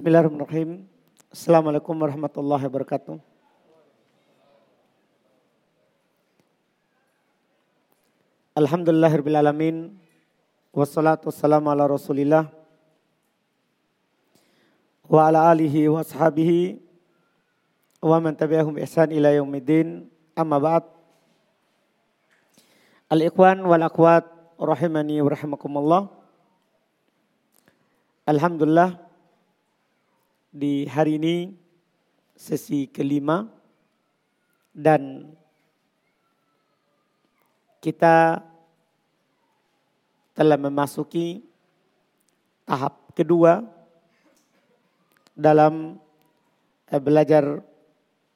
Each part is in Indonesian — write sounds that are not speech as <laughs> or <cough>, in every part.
Bismillahirrahmanirrahim. Assalamualaikum warahmatullahi wabarakatuh. Alhamdulillahirrahmanirrahim. Wassalatu wassalamu ala rasulillah. Wa ala alihi wa ashabihi. Wa man tabi'ahum ihsan ila yaumiddin. Amma ba'd. Al-ikhwan wal akhwat rahimani wa rahimakumullah. Alhamdulillah di hari ini sesi kelima. Dan kita telah memasuki tahap kedua dalam eh, belajar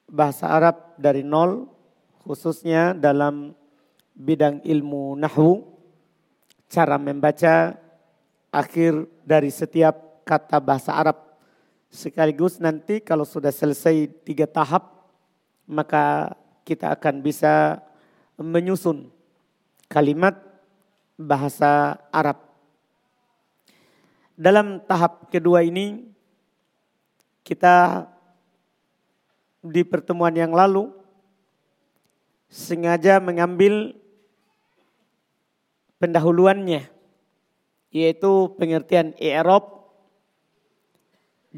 bahasa Arab dari nol khususnya dalam bidang ilmu nahwu cara membaca akhir dari setiap kata bahasa Arab Sekaligus nanti kalau sudah selesai tiga tahap, maka kita akan bisa menyusun kalimat bahasa Arab. Dalam tahap kedua ini, kita di pertemuan yang lalu sengaja mengambil pendahuluannya, yaitu pengertian i'rab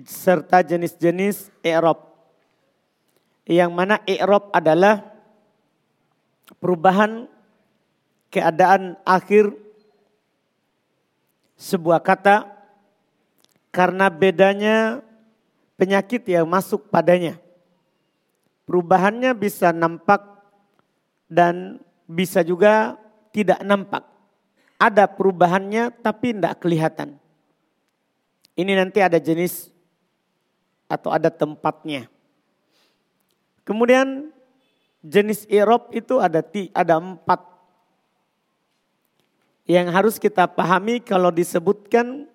serta jenis-jenis i'rab. Yang mana i'rab adalah perubahan keadaan akhir sebuah kata karena bedanya penyakit yang masuk padanya. Perubahannya bisa nampak dan bisa juga tidak nampak. Ada perubahannya tapi tidak kelihatan. Ini nanti ada jenis atau ada tempatnya. Kemudian jenis irob itu ada ada empat yang harus kita pahami kalau disebutkan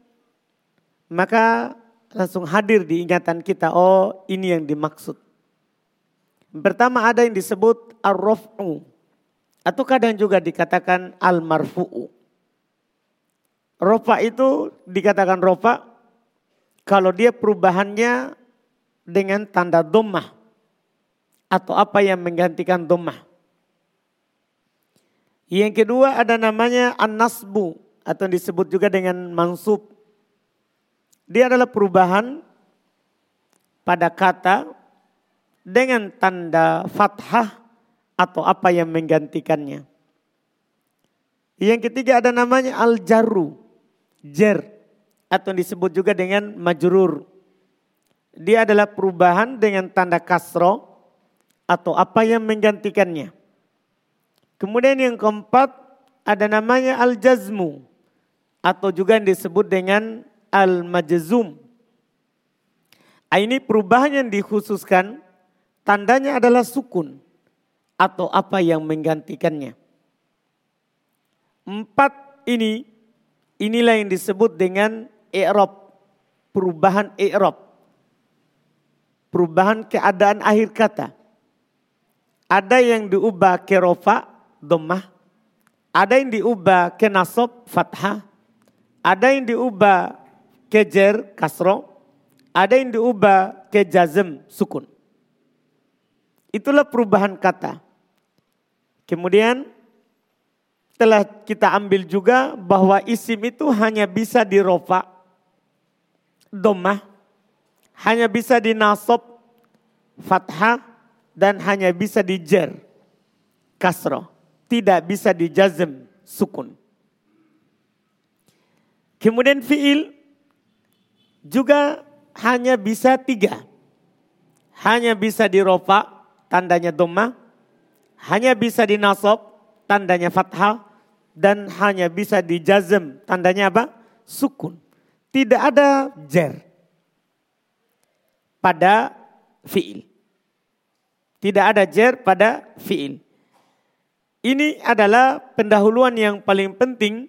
maka langsung hadir di ingatan kita oh ini yang dimaksud. Pertama ada yang disebut ar-raf'u atau kadang juga dikatakan al-marfu'u. Rofa itu dikatakan rofa kalau dia perubahannya dengan tanda domah atau apa yang menggantikan domah. Yang kedua ada namanya an-nasbu atau disebut juga dengan mansub. Dia adalah perubahan pada kata dengan tanda fathah atau apa yang menggantikannya. Yang ketiga ada namanya al-jarru, jer atau disebut juga dengan majrur. Dia adalah perubahan dengan tanda kasro atau apa yang menggantikannya. Kemudian yang keempat ada namanya al-jazmu atau juga yang disebut dengan al-majzum. Ah, ini perubahan yang dikhususkan tandanya adalah sukun atau apa yang menggantikannya. Empat ini inilah yang disebut dengan i'rab, perubahan i'rab perubahan keadaan akhir kata. Ada yang diubah ke rofa, domah. Ada yang diubah ke nasob, fathah. Ada yang diubah ke jer, kasro. Ada yang diubah ke jazm, sukun. Itulah perubahan kata. Kemudian telah kita ambil juga bahwa isim itu hanya bisa dirofa, domah, hanya bisa dinasob fathah dan hanya bisa dijer kasro. Tidak bisa dijazm sukun. Kemudian fiil juga hanya bisa tiga. Hanya bisa dirofa tandanya doma. Hanya bisa dinasob tandanya fathah. Dan hanya bisa dijazm tandanya apa? Sukun. Tidak ada jer pada fiil. Tidak ada jer pada fiil. Ini adalah pendahuluan yang paling penting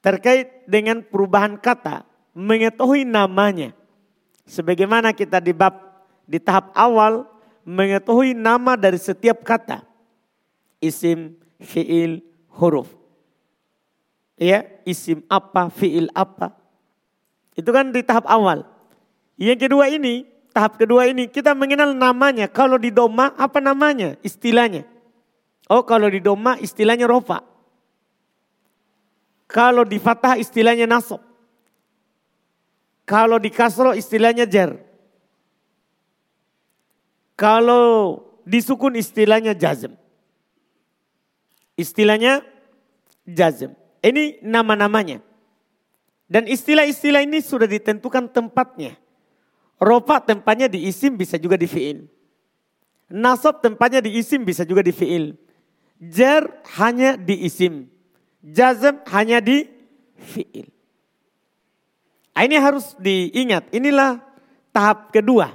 terkait dengan perubahan kata, mengetahui namanya. Sebagaimana kita di bab di tahap awal mengetahui nama dari setiap kata. Isim, fiil, huruf. Ya, isim apa, fiil apa. Itu kan di tahap awal. Yang kedua ini, tahap kedua ini kita mengenal namanya. Kalau di doma apa namanya? Istilahnya. Oh kalau di doma istilahnya rofa. Kalau di fatah istilahnya nasab. Kalau di kasro istilahnya jer. Kalau di sukun istilahnya jazm. Istilahnya jazm. Ini nama-namanya. Dan istilah-istilah ini sudah ditentukan tempatnya. Rofa tempatnya di isim bisa juga di fi'il. Nasab tempatnya di isim bisa juga di fi'il. Jer hanya di isim. Jazm hanya di fi'il. Ah, ini harus diingat. Inilah tahap kedua.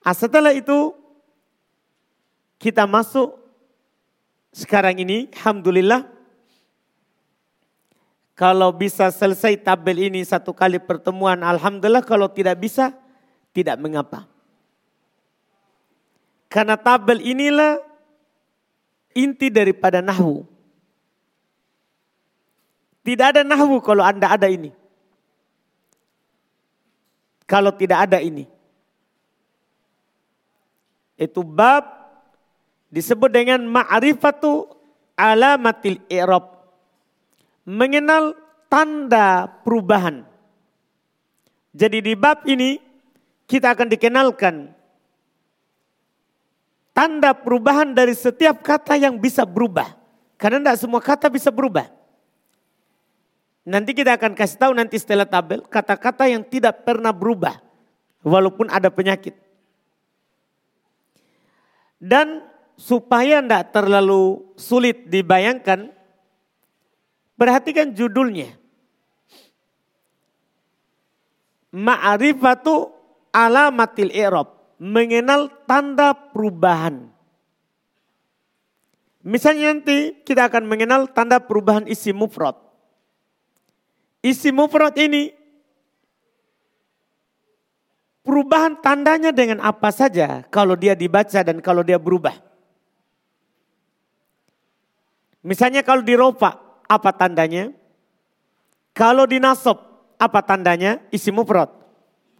Nah, setelah itu kita masuk sekarang ini, Alhamdulillah. Kalau bisa selesai tabel ini satu kali pertemuan, Alhamdulillah. Kalau tidak bisa, tidak mengapa. Karena tabel inilah inti daripada nahwu. Tidak ada nahwu kalau Anda ada ini. Kalau tidak ada ini. Itu bab disebut dengan ma'rifatu alamatil i'rab. Mengenal tanda perubahan. Jadi di bab ini kita akan dikenalkan tanda perubahan dari setiap kata yang bisa berubah. Karena tidak semua kata bisa berubah. Nanti kita akan kasih tahu nanti setelah tabel kata-kata yang tidak pernah berubah walaupun ada penyakit. Dan supaya tidak terlalu sulit dibayangkan, perhatikan judulnya. Ma'rifatu alamatil i'rab, mengenal tanda perubahan. Misalnya nanti kita akan mengenal tanda perubahan isi mufrad. Isi mufrad ini perubahan tandanya dengan apa saja kalau dia dibaca dan kalau dia berubah. Misalnya kalau di rofa, apa tandanya? Kalau di nasab, apa tandanya? Isi mufrad.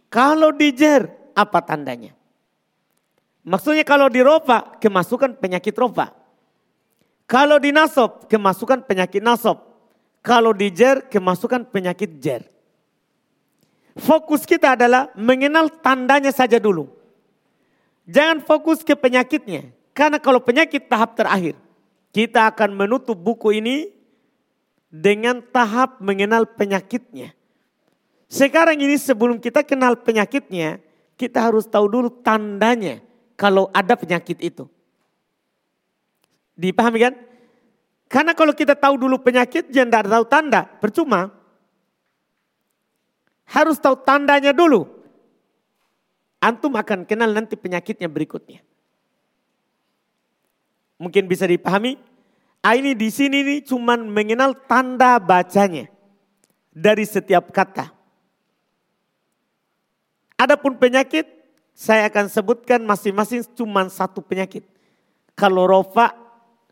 Kalau di jer, apa tandanya? Maksudnya kalau di rofa, kemasukan penyakit rofa. Kalau di nasab, kemasukan penyakit nasab. Kalau di jer, kemasukan penyakit jer. Fokus kita adalah mengenal tandanya saja dulu. Jangan fokus ke penyakitnya. Karena kalau penyakit tahap terakhir. Kita akan menutup buku ini dengan tahap mengenal penyakitnya. Sekarang ini sebelum kita kenal penyakitnya, kita harus tahu dulu tandanya kalau ada penyakit itu. Dipahami kan? Karena kalau kita tahu dulu penyakit, jangan tidak tahu tanda, percuma. Harus tahu tandanya dulu. Antum akan kenal nanti penyakitnya berikutnya. Mungkin bisa dipahami. Ah, ini di sini ini cuman mengenal tanda bacanya dari setiap kata. Adapun penyakit, saya akan sebutkan masing-masing cuma satu penyakit. Kalau rofa,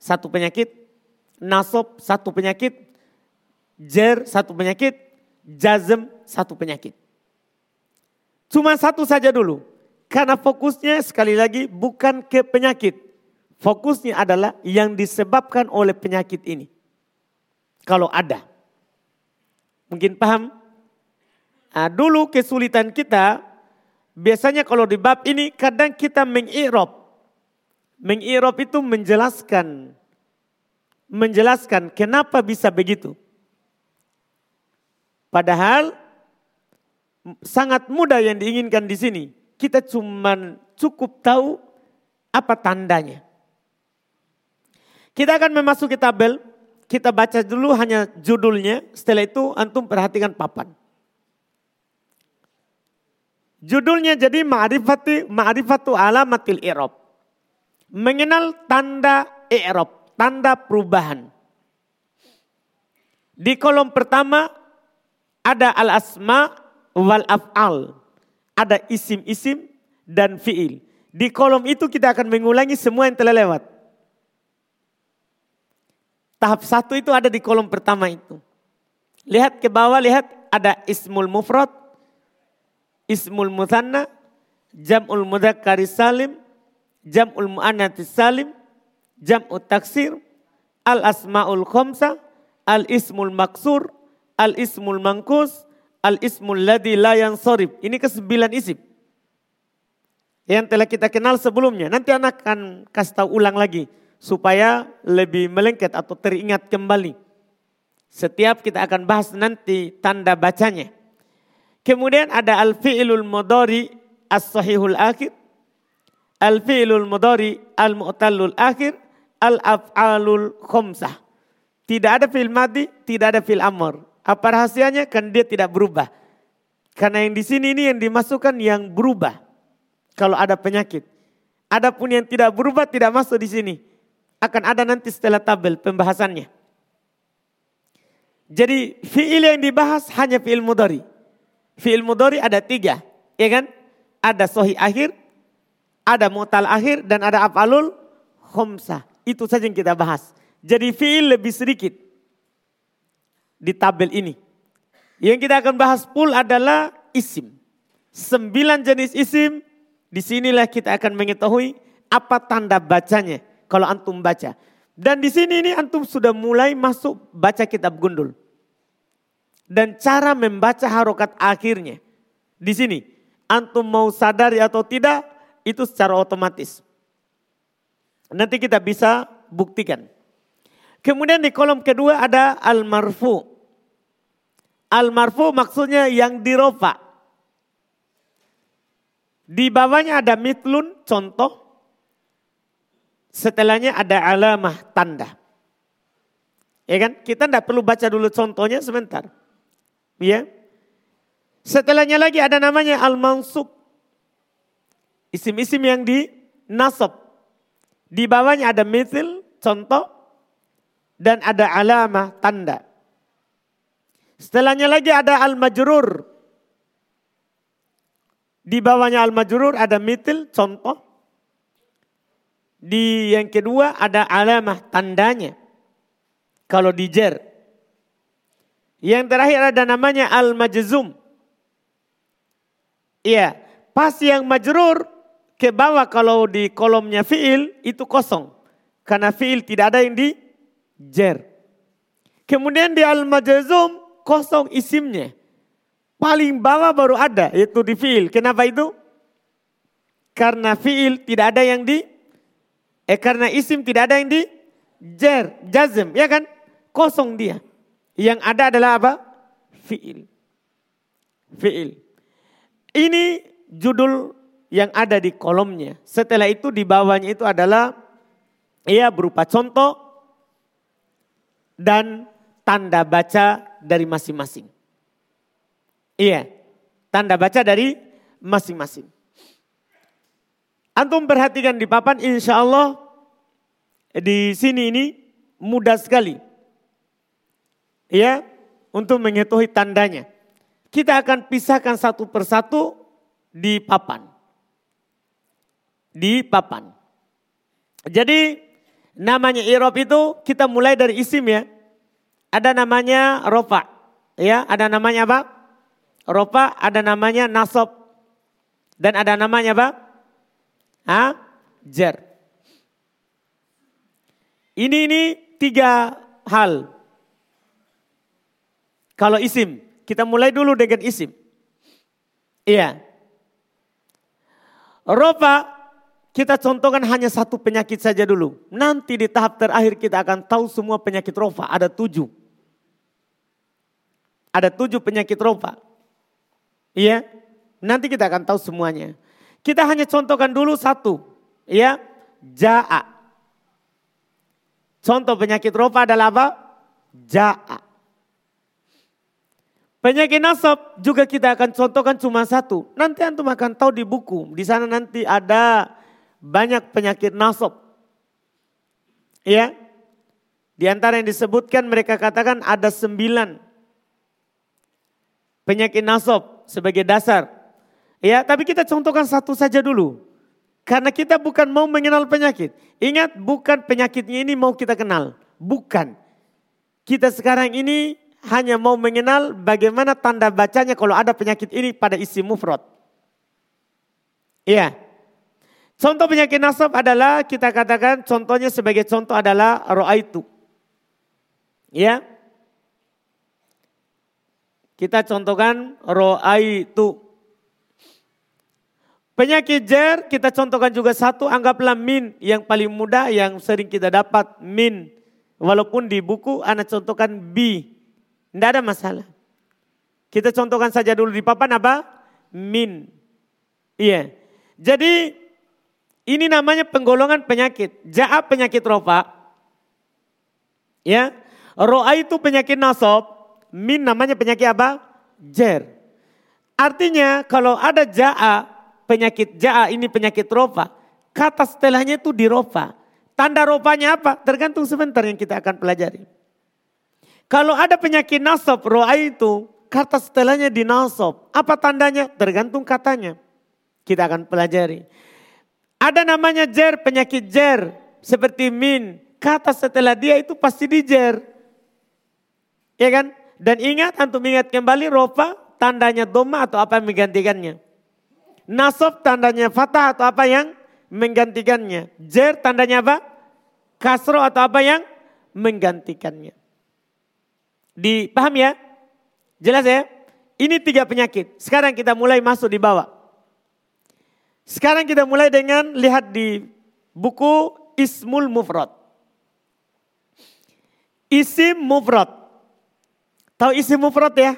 satu penyakit nasob satu penyakit, jer satu penyakit, jazm satu penyakit. Cuma satu saja dulu. Karena fokusnya sekali lagi bukan ke penyakit. Fokusnya adalah yang disebabkan oleh penyakit ini. Kalau ada. Mungkin paham? Nah, dulu kesulitan kita, biasanya kalau di bab ini kadang kita mengirob. Mengirob itu menjelaskan menjelaskan kenapa bisa begitu. Padahal sangat mudah yang diinginkan di sini. Kita cuma cukup tahu apa tandanya. Kita akan memasuki tabel, kita baca dulu hanya judulnya, setelah itu antum perhatikan papan. Judulnya jadi ma'rifati ma'rifatu alamatil i'rab. Mengenal tanda i'rab tanda perubahan. Di kolom pertama ada al-asma wal af'al. Ada isim-isim dan fi'il. Di kolom itu kita akan mengulangi semua yang telah lewat. Tahap satu itu ada di kolom pertama itu. Lihat ke bawah, lihat ada ismul mufrad, ismul musanna, jam'ul mudzakkaris salim, jam'ul muannatis salim, jam'u taksir, al asmaul khamsa, al ismul maksur, al ismul mangkus, al ismul ladhi la sorib. Ini kesembilan isim. Yang telah kita kenal sebelumnya. Nanti anak akan kasih tahu ulang lagi. Supaya lebih melengket atau teringat kembali. Setiap kita akan bahas nanti tanda bacanya. Kemudian ada al-fi'lul modori as-sahihul akhir. Al-fi'lul modori al-mu'tallul akhir. Al-af'alul khomsah. Tidak ada fil mati, tidak ada fil amr. Apa rahasianya? Kan dia tidak berubah. Karena yang di sini ini yang dimasukkan yang berubah. Kalau ada penyakit. Adapun yang tidak berubah tidak masuk di sini. Akan ada nanti setelah tabel pembahasannya. Jadi fiil yang dibahas hanya fiil mudori. Fiil mudori ada tiga. Ya kan? Ada sohi akhir, ada mutal akhir, dan ada afalul khomsah. Itu saja yang kita bahas. Jadi fiil lebih sedikit di tabel ini. Yang kita akan bahas pul adalah isim. Sembilan jenis isim, di sinilah kita akan mengetahui apa tanda bacanya kalau antum baca. Dan di sini ini antum sudah mulai masuk baca kitab gundul. Dan cara membaca harokat akhirnya. Di sini, antum mau sadari atau tidak, itu secara otomatis. Nanti kita bisa buktikan. Kemudian di kolom kedua ada al-marfu. Al-marfu maksudnya yang dirofa. Di bawahnya ada mitlun, contoh. Setelahnya ada alamah, tanda. Ya kan? Kita tidak perlu baca dulu contohnya sebentar. Ya. Setelahnya lagi ada namanya al-mansub. Isim-isim yang di nasab. Di bawahnya ada mitil, contoh dan ada alamah tanda. Setelahnya lagi ada al-majrur. Di bawahnya al-majrur ada mitil contoh. Di yang kedua ada alamah tandanya. Kalau di jer. Yang terakhir ada namanya al-majzum. Iya, pas yang majrur ke bawah kalau di kolomnya fiil itu kosong. Karena fiil tidak ada yang di jer. Kemudian di al-majazum kosong isimnya. Paling bawah baru ada yaitu di fiil. Kenapa itu? Karena fiil tidak ada yang di eh karena isim tidak ada yang di jer, jazm, ya kan? Kosong dia. Yang ada adalah apa? Fiil. Fiil. Ini judul yang ada di kolomnya. Setelah itu di bawahnya itu adalah ia berupa contoh dan tanda baca dari masing-masing. Iya, tanda baca dari masing-masing. Antum perhatikan di papan insya Allah di sini ini mudah sekali. Ya, untuk mengetahui tandanya. Kita akan pisahkan satu persatu di papan. Di papan. Jadi namanya irob itu kita mulai dari isim ya. Ada namanya rofa. Ya, ada namanya apa? Rofa, ada namanya nasob. Dan ada namanya apa? Ha? Jer. Ini ini tiga hal. Kalau isim, kita mulai dulu dengan isim. Iya. Rofa kita contohkan hanya satu penyakit saja dulu. Nanti di tahap terakhir kita akan tahu semua penyakit rofa. Ada tujuh. Ada tujuh penyakit rofa. Iya. Nanti kita akan tahu semuanya. Kita hanya contohkan dulu satu. Iya. Ja'a. Contoh penyakit rofa adalah apa? Ja'a. Penyakit nasab juga kita akan contohkan cuma satu. Nanti antum akan tahu di buku. Di sana nanti ada banyak penyakit nasab. Ya. Di antara yang disebutkan mereka katakan ada sembilan penyakit nasab sebagai dasar. Ya, tapi kita contohkan satu saja dulu. Karena kita bukan mau mengenal penyakit. Ingat bukan penyakitnya ini mau kita kenal. Bukan. Kita sekarang ini hanya mau mengenal bagaimana tanda bacanya kalau ada penyakit ini pada isi mufrad. Iya. Contoh penyakit nasab adalah kita katakan contohnya sebagai contoh adalah ro'aitu. Ya. Kita contohkan ro'aitu. Penyakit jer kita contohkan juga satu anggaplah min yang paling mudah yang sering kita dapat min. Walaupun di buku anak contohkan bi. Tidak ada masalah. Kita contohkan saja dulu di papan apa? Min. Iya. Jadi ini namanya penggolongan penyakit. Ja'a penyakit rofa. Ya. Ro'a itu penyakit nasab. Min namanya penyakit apa? Jer. Artinya kalau ada ja'a, penyakit ja'a ini penyakit rofa. Kata setelahnya itu di rofa. Tanda ropanya apa? Tergantung sebentar yang kita akan pelajari. Kalau ada penyakit nasab roa itu, kata setelahnya di nasab. Apa tandanya? Tergantung katanya. Kita akan pelajari. Ada namanya jer, penyakit jer. Seperti min. Kata setelah dia itu pasti di jer. Ya kan? Dan ingat, antum ingat kembali ropa, tandanya doma atau apa yang menggantikannya. Nasab tandanya fatah atau apa yang menggantikannya. Jer tandanya apa? Kasro atau apa yang menggantikannya. Dipaham ya? Jelas ya? Ini tiga penyakit. Sekarang kita mulai masuk di bawah. Sekarang kita mulai dengan lihat di buku Ismul Mufrad. Isim Mufrad. Tahu isim Mufrad ya?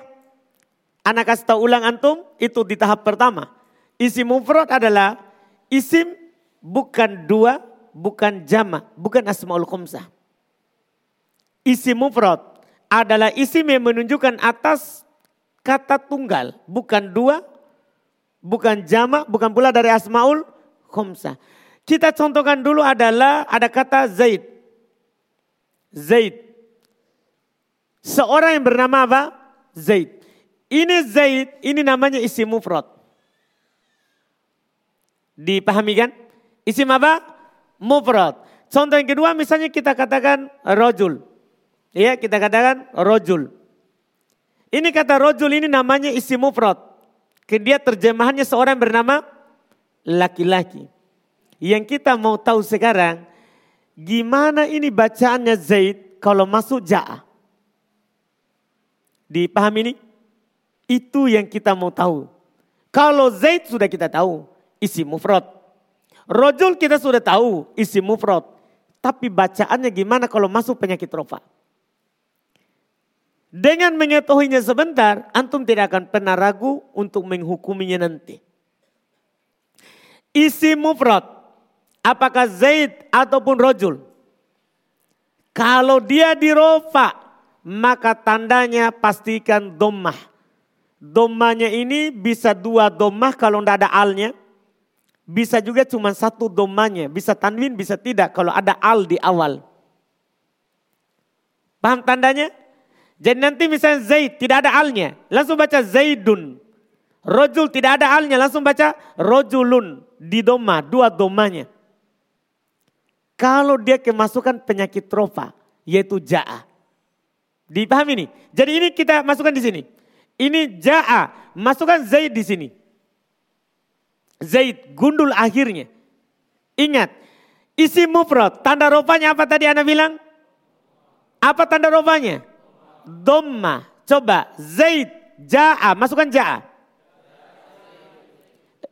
Anak kasih tahu ulang antum, itu di tahap pertama. Isim Mufrad adalah isim bukan dua, bukan jama, bukan asmaul khumsah. Isim Mufrad adalah isim yang menunjukkan atas kata tunggal, bukan dua, bukan jamak, bukan pula dari asmaul khumsah. Kita contohkan dulu adalah ada kata Zaid. Zaid. Seorang yang bernama apa? Zaid. Ini Zaid, ini namanya isim mufrad. Dipahami kan? Isim apa? Mufrad. Contoh yang kedua misalnya kita katakan rojul. Ya kita katakan rojul. Ini kata rojul ini namanya isi mufrad. Dia terjemahannya seorang bernama laki-laki. Yang kita mau tahu sekarang, gimana ini bacaannya Zaid kalau masuk ja'a. Dipahami ini? Itu yang kita mau tahu. Kalau Zaid sudah kita tahu, isi mufrad. Rojul kita sudah tahu, isi mufrad. Tapi bacaannya gimana kalau masuk penyakit rofa? Dengan mengetahuinya sebentar, antum tidak akan pernah ragu untuk menghukuminya nanti. Isi mufrad, apakah Zaid ataupun Rojul. Kalau dia di rofa, maka tandanya pastikan domah. Domahnya ini bisa dua domah kalau tidak ada alnya. Bisa juga cuma satu domahnya. Bisa tanwin, bisa tidak kalau ada al di awal. Paham tandanya? Jadi nanti misalnya Zaid tidak ada alnya, langsung baca Zaidun. Rojul tidak ada alnya, langsung baca rojulun. Di doma, dua domanya. Kalau dia kemasukan penyakit trofa, yaitu ja'a. Dipahami ini? Jadi ini kita masukkan di sini. Ini ja'a, masukkan Zaid di sini. Zaid, gundul akhirnya. Ingat, isi mufrad, tanda rofanya apa tadi Anda bilang? Apa tanda rofanya? Doma. Coba Zaid ja'a, masukkan ja'a.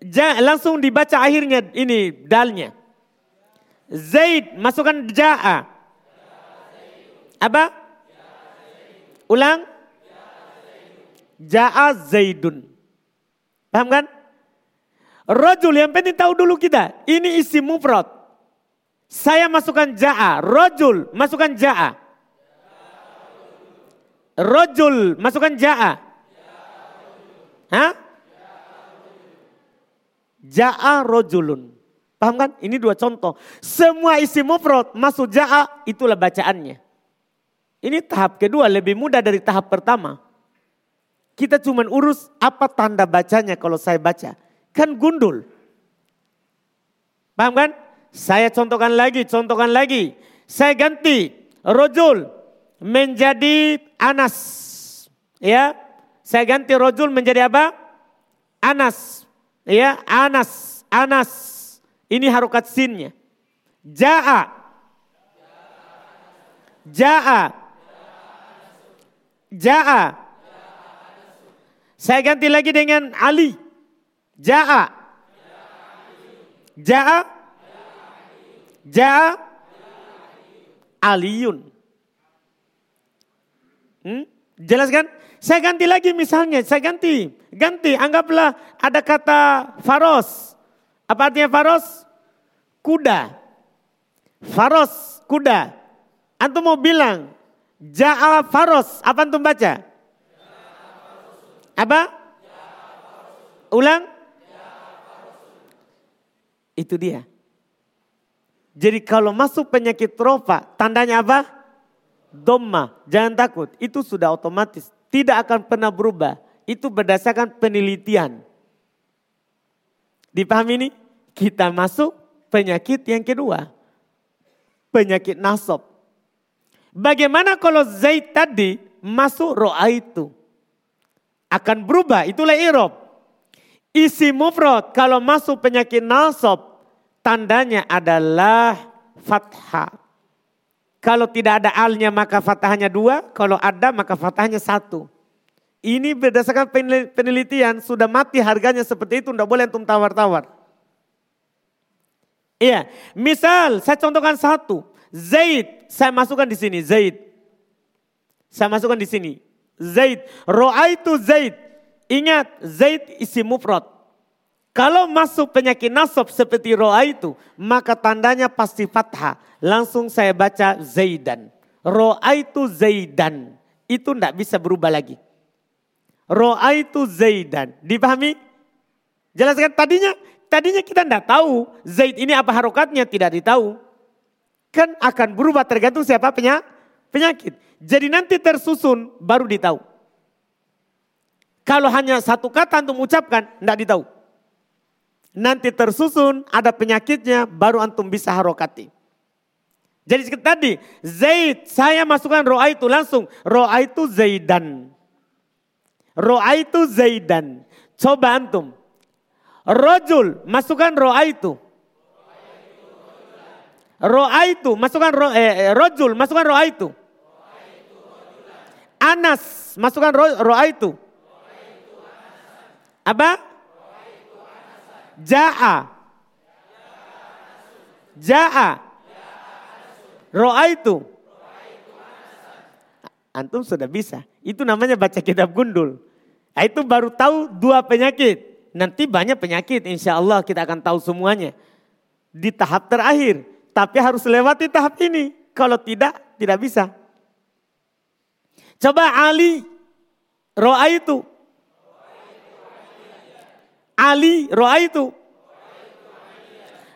Ja, langsung dibaca akhirnya ini dalnya. Zaid masukkan ja'a. Apa? Ulang. Ja'a Zaidun. Paham kan? Rojul yang penting tahu dulu kita. Ini isi mufrad. Saya masukkan ja'a. Rojul masukkan ja'a. Rojul, masukkan ja'a. Hah? Ja'a rojulun. Paham kan? Ini dua contoh. Semua isi mufrad masuk ja'a itulah bacaannya. Ini tahap kedua lebih mudah dari tahap pertama. Kita cuma urus apa tanda bacanya kalau saya baca. Kan gundul. Paham kan? Saya contohkan lagi, contohkan lagi. Saya ganti rojul menjadi Anas. Ya, saya ganti rojul menjadi apa? Anas. Ya, Anas, Anas. Ini harokat sinnya. Ja'a. Ja'a. Ja'a. Saya ganti lagi dengan Ali. Ja'a. Ja'a. Ja'a. Aliyun. Hmm? Jelas kan? Saya ganti lagi misalnya, saya ganti. Ganti, anggaplah ada kata faros. Apa artinya faros? Kuda. Faros, kuda. Antum mau bilang, ja'a faros. Apa antum baca? Apa? Ulang? Itu dia. Jadi kalau masuk penyakit trofa, tandanya apa? Doma, jangan takut. Itu sudah otomatis tidak akan pernah berubah. Itu berdasarkan penelitian. Dipahami ini? Kita masuk penyakit yang kedua. Penyakit nasab. Bagaimana kalau Zaid tadi masuk ro'a itu? Akan berubah, itulah irob. Isi mufrad kalau masuk penyakit nasab, tandanya adalah fathah. Kalau tidak ada alnya maka fathahnya dua, kalau ada maka fathahnya satu. Ini berdasarkan penelitian sudah mati harganya seperti itu, tidak boleh antum tawar-tawar. Iya, misal saya contohkan satu, Zaid, saya masukkan di sini, Zaid. Saya masukkan di sini, Zaid. Roa itu Zaid. Ingat, Zaid isi mufrad. Kalau masuk penyakit nasab seperti roa itu, maka tandanya pasti fathah. Langsung saya baca Zaidan. Roa itu Zaidan. Itu tidak bisa berubah lagi. Roa itu Zaidan. Dipahami? Jelaskan tadinya, tadinya kita tidak tahu Zaid ini apa harokatnya, tidak ditahu. Kan akan berubah tergantung siapa penyakit. Jadi nanti tersusun baru ditahu. Kalau hanya satu kata untuk mengucapkan, tidak ditahu nanti tersusun ada penyakitnya baru antum bisa harokati. Jadi tadi Zaid saya masukkan roa itu langsung roa itu Zaidan. Roa itu Zaidan. Coba antum. Rojul masukkan roa itu. Roa itu masukkan ro, eh, eh rojul masukkan roa itu. Anas masukkan ro, roa itu. Apa? Ja'a. Ja'a. Ro'a itu. Antum sudah bisa. Itu namanya baca kitab gundul. Nah, itu baru tahu dua penyakit. Nanti banyak penyakit insya Allah kita akan tahu semuanya. Di tahap terakhir. Tapi harus lewati tahap ini. Kalau tidak, tidak bisa. Coba Ali. Ro'a itu. Ali roa itu.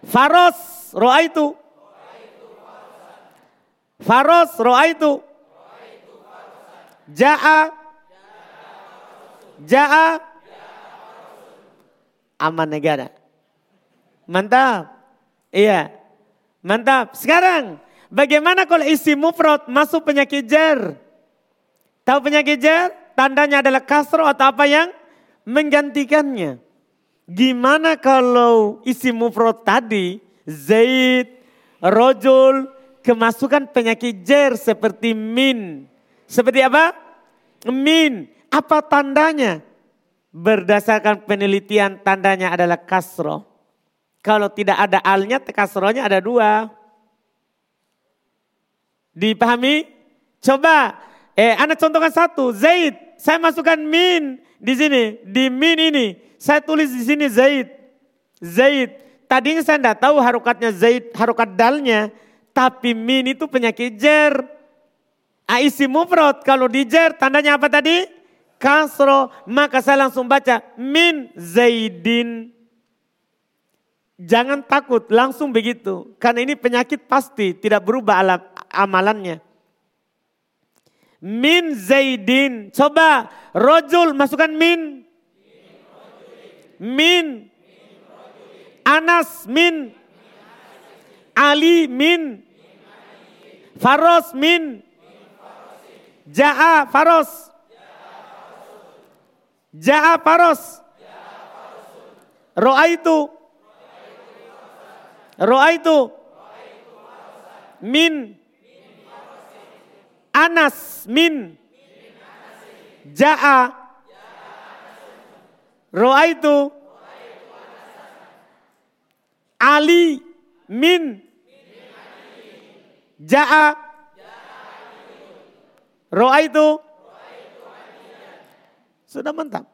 Faros roa itu. Faros roa itu. Ja'a. Ja'a. Aman negara. Mantap. Iya. Mantap. Sekarang bagaimana kalau isi mufrad masuk penyakit jar? Tahu penyakit jar? Tandanya adalah kasro atau apa yang menggantikannya. Gimana kalau isi mufrad tadi Zaid, rojul, kemasukan penyakit jer seperti min. Seperti apa? Min. Apa tandanya? Berdasarkan penelitian tandanya adalah kasro. Kalau tidak ada alnya, kasronya ada dua. Dipahami? Coba, eh, anda contohkan satu. Zaid, saya masukkan min di sini. Di min ini, saya tulis di sini Zaid. Zaid. Tadinya saya tidak tahu harokatnya Zaid, harokat dalnya. Tapi min itu penyakit jer. Aisi mufrad. Kalau di jer tandanya apa tadi? Kasro. Maka saya langsung baca min Zaidin. Jangan takut, langsung begitu. Karena ini penyakit pasti tidak berubah alam, amalannya. Min Zaidin. Coba rojul masukkan min min Anas min Ali min Faros min Ja'a Faros Ja'a faros. Ro'a itu. Ro'a itu. Min. Anas min. Ja'a. Ro'a itu. Ali min. Ja'a. Ro'a itu. Sudah mantap.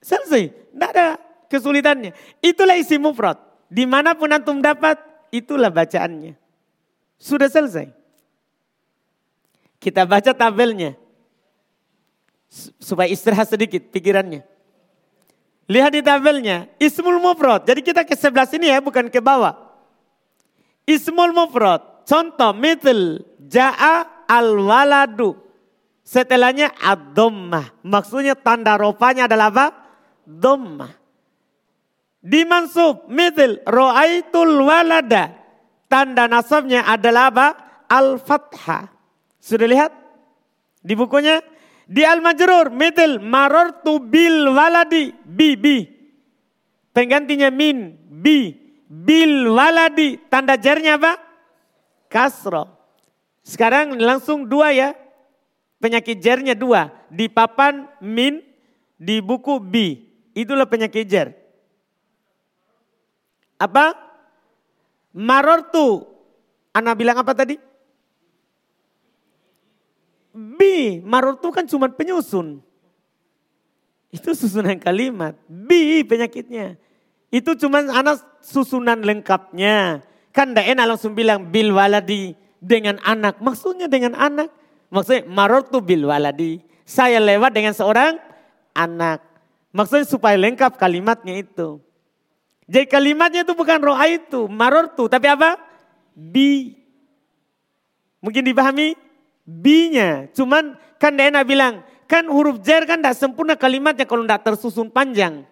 Selesai. Tidak ada kesulitannya. Itulah isi mufrad. Di mana pun antum dapat, itulah bacaannya. Sudah selesai. Kita baca tabelnya. Supaya istirahat sedikit pikirannya. Lihat di tabelnya. Ismul mufrad. Jadi kita ke sebelah sini ya, bukan ke bawah. Ismul mufrad. Contoh, mitil. Ja'a al-waladu. Setelahnya ad-dhammah. Maksudnya tanda ropanya adalah apa? Dhammah. Dimansub mitil ro'aitul walada. Tanda nasabnya adalah apa? Al-fathah. Sudah lihat? Di bukunya? Di al-majrur mitil marortu bil waladi. Bi, bi. Penggantinya min, bi. Bil waladi. Tanda jarnya apa? Kasro. Sekarang langsung dua ya. Penyakit jernya dua. Di papan min, di buku B. Itulah penyakit jer. Apa? Marortu. Anak bilang apa tadi? B. Marortu kan cuma penyusun. Itu susunan kalimat. B penyakitnya. Itu cuma anak susunan lengkapnya. Kan tidak enak langsung bilang bil waladi dengan anak. Maksudnya dengan anak. Maksudnya marotu bil waladi. Saya lewat dengan seorang anak. Maksudnya supaya lengkap kalimatnya itu. Jadi kalimatnya itu bukan roa itu, marortu. Tapi apa? Bi. Mungkin dipahami? Bi-nya. Cuman kan enak bilang, kan huruf jer kan tidak sempurna kalimatnya kalau tidak tersusun panjang.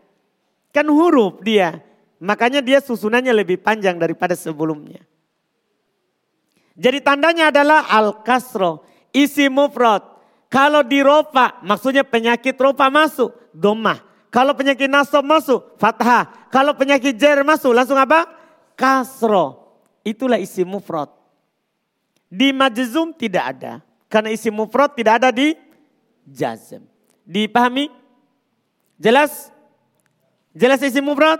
Kan huruf dia. Makanya dia susunannya lebih panjang daripada sebelumnya. Jadi tandanya adalah al-kasro isi mufrad. Kalau di rofa, maksudnya penyakit rofa masuk, domah. Kalau penyakit nasab masuk, fathah. Kalau penyakit jer masuk, langsung apa? Kasro. Itulah isi mufrad. Di majzum tidak ada. Karena isi mufrad tidak ada di jazm. Dipahami? Jelas? Jelas isi mufrad?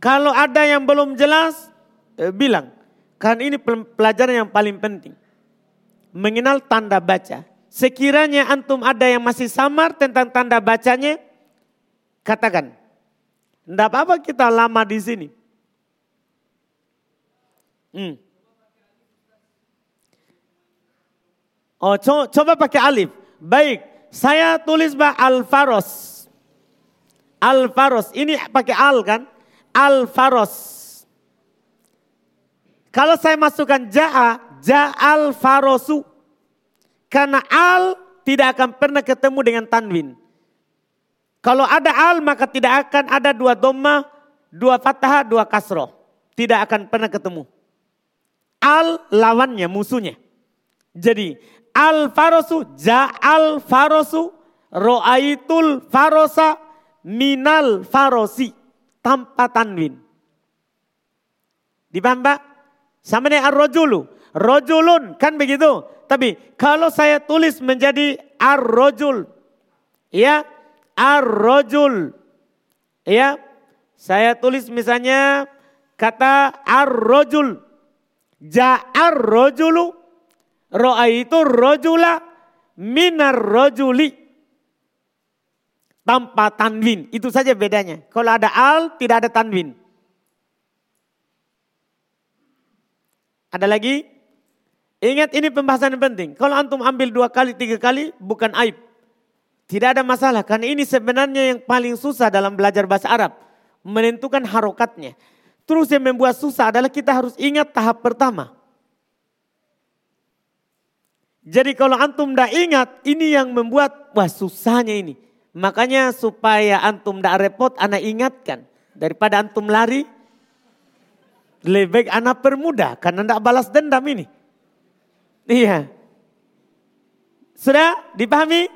Kalau ada yang belum jelas, eh, bilang. Karena ini pelajaran yang paling penting mengenal tanda baca. Sekiranya antum ada yang masih samar tentang tanda bacanya, katakan. Tidak apa-apa kita lama di sini. Hmm. Oh, co coba pakai alif. Baik, saya tulis bah al-faros. Al-faros, ini pakai al kan? Al-faros. Kalau saya masukkan ja'a, Ja'al farosu. Karena al tidak akan pernah ketemu dengan tanwin. Kalau ada al maka tidak akan ada dua doma, dua fathah, dua kasroh. Tidak akan pernah ketemu. Al lawannya, musuhnya. Jadi al farosu, ja'al farosu, ro'aitul farosa, minal farosi. Tanpa tanwin. Dipaham Pak? Sama dengan. Rojulun, kan begitu. Tapi kalau saya tulis menjadi ar-rojul. Ya, ar-rojul. Ya, saya tulis misalnya kata ar-rojul. Ja'ar rojulu. Ro'a itu rojula minar rojuli. Tanpa tanwin. Itu saja bedanya. Kalau ada al tidak ada tanwin. Ada lagi? Ingat ini pembahasan yang penting. Kalau antum ambil dua kali, tiga kali bukan aib. Tidak ada masalah karena ini sebenarnya yang paling susah dalam belajar bahasa Arab. Menentukan harokatnya. Terus yang membuat susah adalah kita harus ingat tahap pertama. Jadi kalau antum tidak ingat, ini yang membuat, wah susahnya ini. Makanya supaya antum tidak repot, anak ingatkan. Daripada antum lari, lebih baik anak permudah karena tidak balas dendam ini. Iya. Sudah dipahami?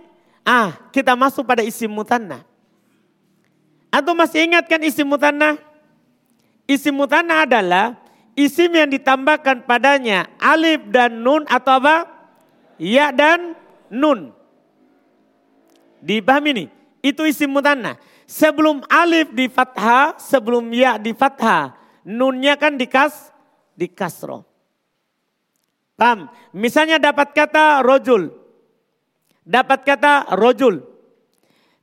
Ah, kita masuk pada isim mutanna. Atau masih ingat kan isim mutanna? Isim mutanna adalah isim yang ditambahkan padanya alif dan nun atau apa? Ya dan nun. Dipahami nih? Itu isim mutanna. Sebelum alif di fathah, sebelum ya di fathah. Nunnya kan dikas, di kasroh. Paham? Misalnya dapat kata rojul. Dapat kata rojul.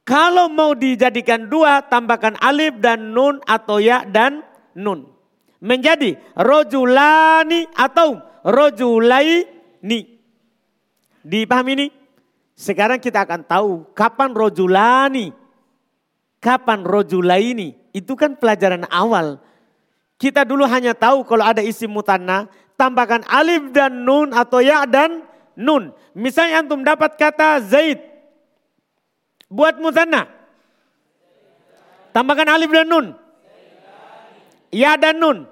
Kalau mau dijadikan dua, tambahkan alif dan nun atau ya dan nun. Menjadi rojulani atau rojulaini. Dipahami ini? Sekarang kita akan tahu kapan rojulani, kapan rojulaini. Itu kan pelajaran awal. Kita dulu hanya tahu kalau ada isi mutanna, tambahkan alif dan nun atau ya dan nun. Misalnya antum dapat kata Zaid. Buat mutanna. Tambahkan alif dan nun. Ya dan nun.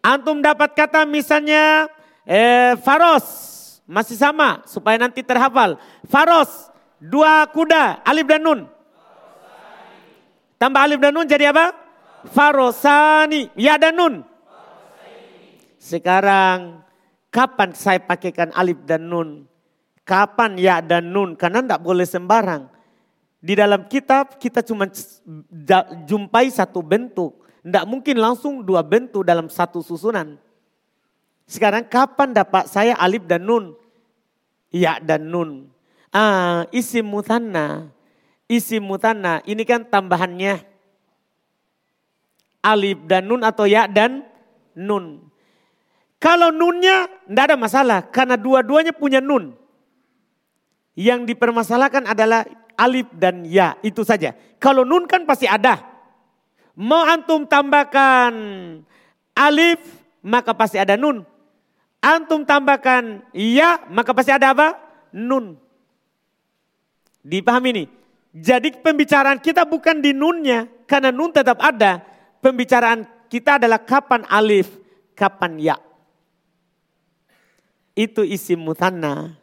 Antum dapat kata misalnya eh, Faros. Masih sama supaya nanti terhafal. Faros. Dua kuda. Alif dan nun. Tambah alif dan nun jadi apa? Farosani. Ya dan nun. Sekarang Kapan saya pakaikan alif dan nun? Kapan ya dan nun? Karena tidak boleh sembarang. Di dalam kitab kita cuma jumpai satu bentuk. Tidak mungkin langsung dua bentuk dalam satu susunan. Sekarang kapan dapat saya alif dan nun? Ya dan nun. Ah, isim mutanna. Isim mutanna ini kan tambahannya. Alif dan nun atau ya dan nun. Kalau nunnya tidak ada masalah karena dua-duanya punya nun. Yang dipermasalahkan adalah alif dan ya itu saja. Kalau nun kan pasti ada. Mau antum tambahkan alif maka pasti ada nun. Antum tambahkan ya maka pasti ada apa? Nun. Dipahami nih. Jadi pembicaraan kita bukan di nunnya karena nun tetap ada. Pembicaraan kita adalah kapan alif, kapan ya itu isi mutanna.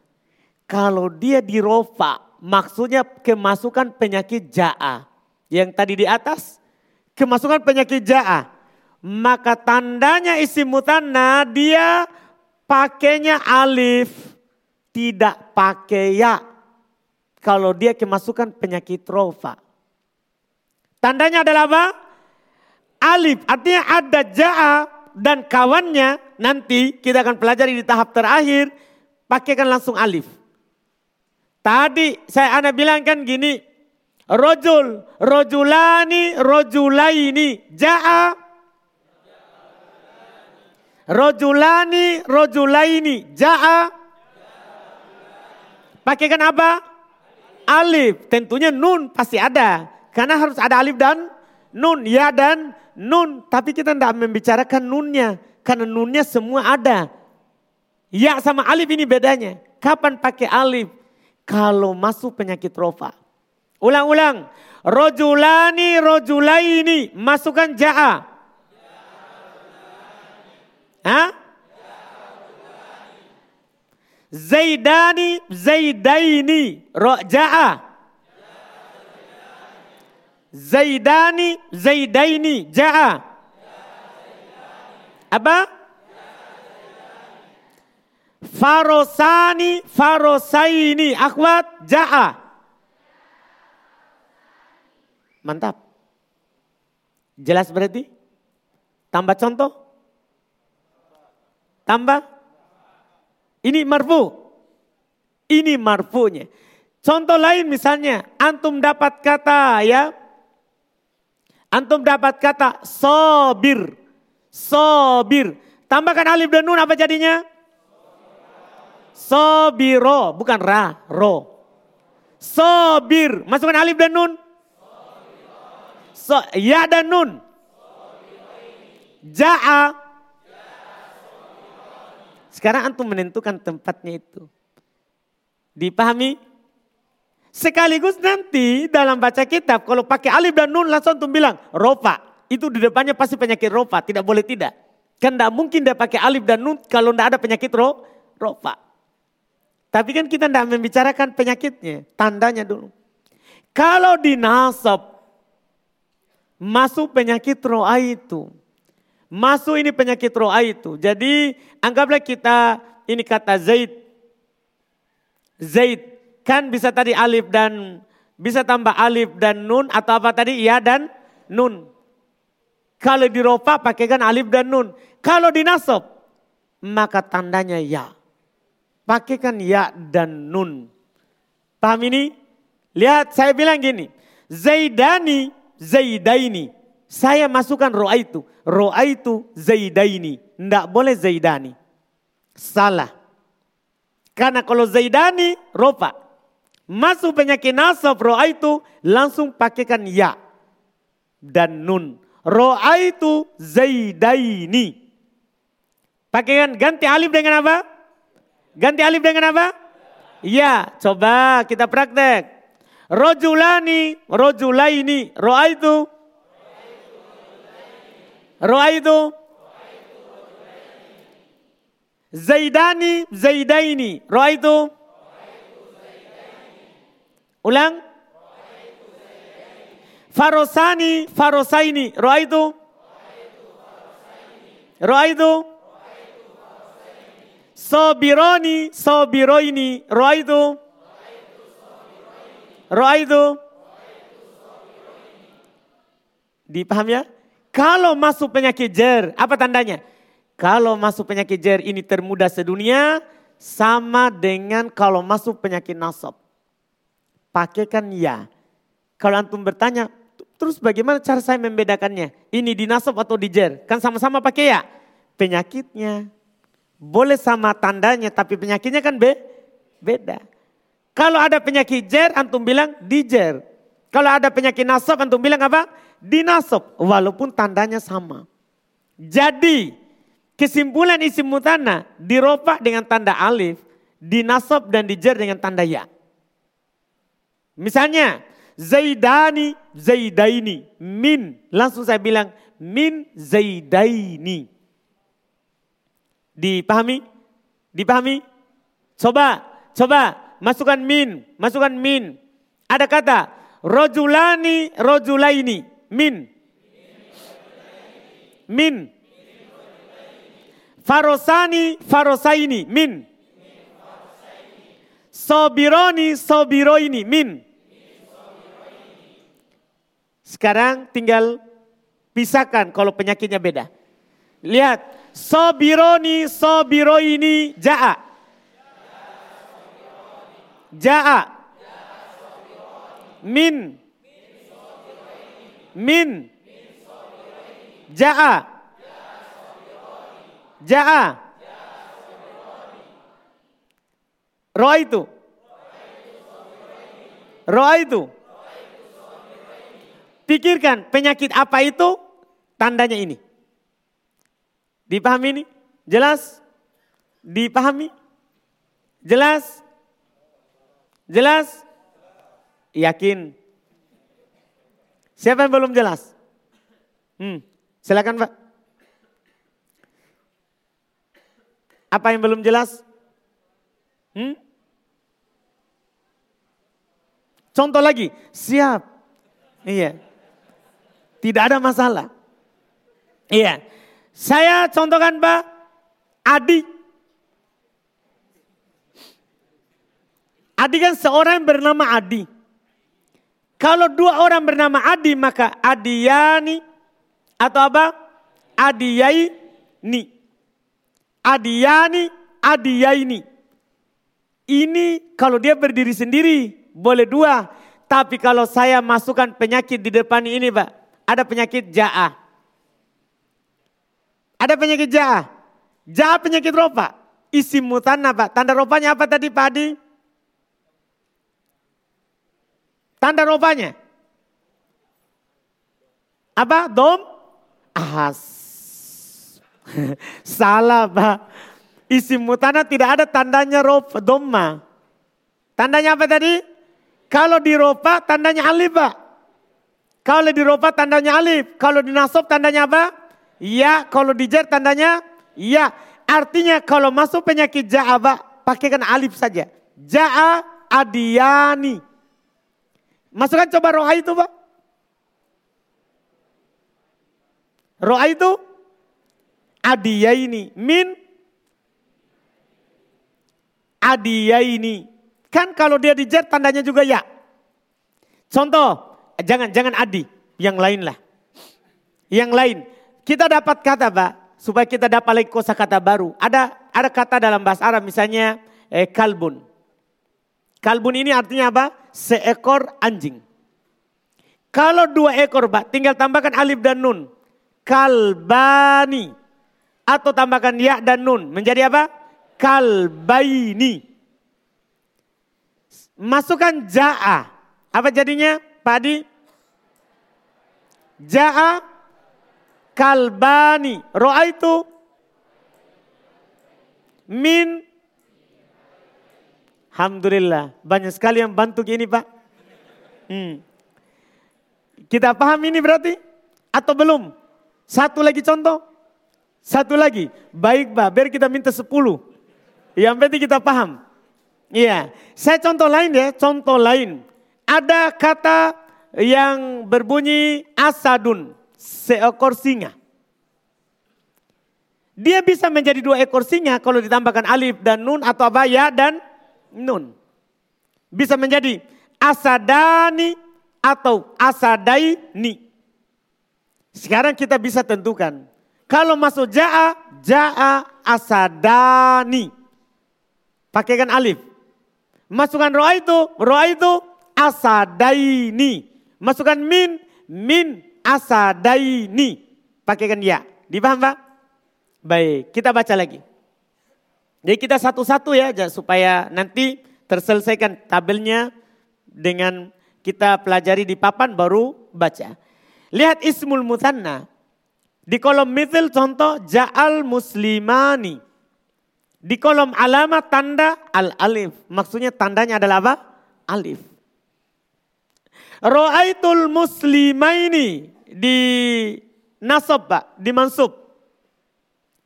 Kalau dia dirofa, maksudnya kemasukan penyakit ja'a. Yang tadi di atas, kemasukan penyakit ja'a. Maka tandanya isi mutanna dia pakainya alif, tidak pakai ya. Kalau dia kemasukan penyakit rofa. Tandanya adalah apa? Alif, artinya ada ja'a dan kawannya nanti kita akan pelajari di tahap terakhir pakaikan langsung alif. Tadi saya anda bilang kan gini, rojul, rojulani, rojulaini, ja'a, rojulani, rojulaini, ja'a. Pakaikan apa? Alif, tentunya nun pasti ada. Karena harus ada alif dan nun, ya dan nun. Tapi kita tidak membicarakan nunnya. Karena nunnya semua ada. Ya sama alif ini bedanya. Kapan pakai alif? Kalau masuk penyakit rofa. Ulang-ulang. Rojulani rojulaini. Masukkan ja'a. Hah? Zaidani zaidaini. Ja'a. Zaidani zaidaini. Ja'a. Apa? Farosani, farosaini, akhwat, ja'a. Mantap. Jelas berarti? Tambah contoh? Tambah? Ini marfu. Ini marfunya. Contoh lain misalnya, antum dapat kata ya. Antum dapat kata sobir. Sobir. Tambahkan alif dan nun apa jadinya? Sobiro, bukan ra, ro. Sobir, masukkan alif dan nun. So, ya dan nun. Ja'a. Sekarang antum menentukan tempatnya itu. Dipahami? Sekaligus nanti dalam baca kitab kalau pakai alif dan nun langsung antum bilang rofa itu di depannya pasti penyakit rofa, tidak boleh tidak. Kan tidak mungkin dia pakai alif dan nun kalau tidak ada penyakit ro, rofa. Tapi kan kita tidak membicarakan penyakitnya, tandanya dulu. Kalau di nasab, masuk penyakit roa itu. Masuk ini penyakit roa itu. Jadi anggaplah kita ini kata Zaid. Zaid kan bisa tadi alif dan bisa tambah alif dan nun atau apa tadi ya dan nun. Kalau di ropa pakaikan alif dan nun. Kalau di nasab maka tandanya ya. Pakaikan ya dan nun. Paham ini? Lihat saya bilang gini. Zaidani, Zaidaini. Saya masukkan roa itu. Roa itu Zaidaini. Tidak boleh Zaidani. Salah. Karena kalau Zaidani, ropa. Masuk penyakit nasab roa itu langsung pakaikan ya. Dan nun. Roa itu Zaidaini. Pakaikan ganti alif dengan apa? Ganti alif dengan apa? Iya, coba kita praktek. Rojulani, rojulaini, roa itu. Roa itu. Zaidani, zaidaini, roa itu. Ulang. Farosani, farosaini. Roa itu. Sobironi, sobiroini. Roa itu. Dipaham ya? Kalau masuk penyakit jer, apa tandanya? Kalau masuk penyakit jer ini termuda sedunia, sama dengan kalau masuk penyakit nasab. Pakaikan ya. Kalau antum bertanya, terus bagaimana cara saya membedakannya? Ini di nasab atau di jer? Kan sama-sama pakai ya? Penyakitnya. Boleh sama tandanya tapi penyakitnya kan be beda. Kalau ada penyakit jer antum bilang di jer. Kalau ada penyakit nasab antum bilang apa? Di nasab walaupun tandanya sama. Jadi kesimpulan isim mutana diropak dengan tanda alif, di nasab dan di jer dengan tanda ya. Misalnya Zaidani, Zaidaini, min. Langsung saya bilang min Zaidaini. Dipahami? Dipahami? Coba, coba masukkan min, masukkan min. Ada kata rojulani, rojulaini, min. Min. Farosani, farosaini, min. Sobironi, sobiroini, min. Sekarang tinggal pisahkan kalau penyakitnya beda. Lihat, Sobironi sobiroini ja'a. Ja'a. Min. Min. Ja'a. Ja'a. Roa itu. Roa itu. Pikirkan penyakit apa itu? Tandanya ini. Dipahami ini? Jelas? Dipahami? Jelas? Jelas? Yakin? Siapa yang belum jelas? Hmm, silakan Pak. Apa yang belum jelas? Hmm? Contoh lagi, siap. Iya. Tidak ada masalah. Iya. Saya contohkan Pak, Adi. Adi kan seorang yang bernama Adi. Kalau dua orang bernama Adi maka Adiyani atau apa? Adiyaini. Adiyani, Adiyaini. Ini kalau dia berdiri sendiri boleh dua. Tapi kalau saya masukkan penyakit di depan ini Pak. Ada penyakit ja'ah. Ada penyakit jahat. Jahat penyakit ropa. Isim mutanna Pak. Tanda ropanya apa tadi Pak Adi? Tanda ropanya. Apa? Dom? Ahas. <laughs> Salah Pak. Isim mutana tidak ada tandanya ropa, domma. Tandanya apa tadi? Kalau di ropa tandanya alif Pak. Kalau di ropa tandanya alif. Kalau di nasab tandanya apa? Ya, kalau dijar tandanya ya. Artinya kalau masuk penyakit ja'aba, pakaikan alif saja. Ja'a adiyani. Masukkan coba roa itu Pak. Roa itu adiyaini min adiyaini. Kan kalau dia dijer tandanya juga ya. Contoh, jangan jangan adi, yang lain lah. Yang lain. Kita dapat kata Pak, supaya kita dapat lagi kosa kata baru. Ada ada kata dalam bahasa Arab misalnya eh, kalbun. Kalbun ini artinya apa? Seekor anjing. Kalau dua ekor Pak, tinggal tambahkan alif dan nun. Kalbani. Atau tambahkan ya dan nun. Menjadi apa? Kalbaini. Masukkan ja'a. Apa jadinya Pak Adi? Ja'a kalbani. Ro'a itu min Alhamdulillah. Banyak sekali yang bantu ini Pak. Hmm. Kita paham ini berarti? Atau belum? Satu lagi contoh. Satu lagi. Baik Pak, biar kita minta sepuluh. Yang penting kita paham. Iya. Saya contoh lain ya, contoh lain. Ada kata yang berbunyi asadun seekor singa. Dia bisa menjadi dua ekor singa kalau ditambahkan alif dan nun atau apa ya dan nun. Bisa menjadi asadani atau asadaini. Sekarang kita bisa tentukan. Kalau masuk ja'a, ja'a asadani. Pakaikan alif. Masukkan roa itu, roa itu asadaini. Masukkan min, min asadaini. Pakaikan ya. Dipaham Pak? Baik, kita baca lagi. Jadi kita satu-satu ya supaya nanti terselesaikan tabelnya dengan kita pelajari di papan baru baca. Lihat ismul mutanna. Di kolom mithil contoh ja'al muslimani. Di kolom alamat tanda al-alif. Maksudnya tandanya adalah apa? Alif. Ro'aitul muslimaini di nasab Pak, di mansub.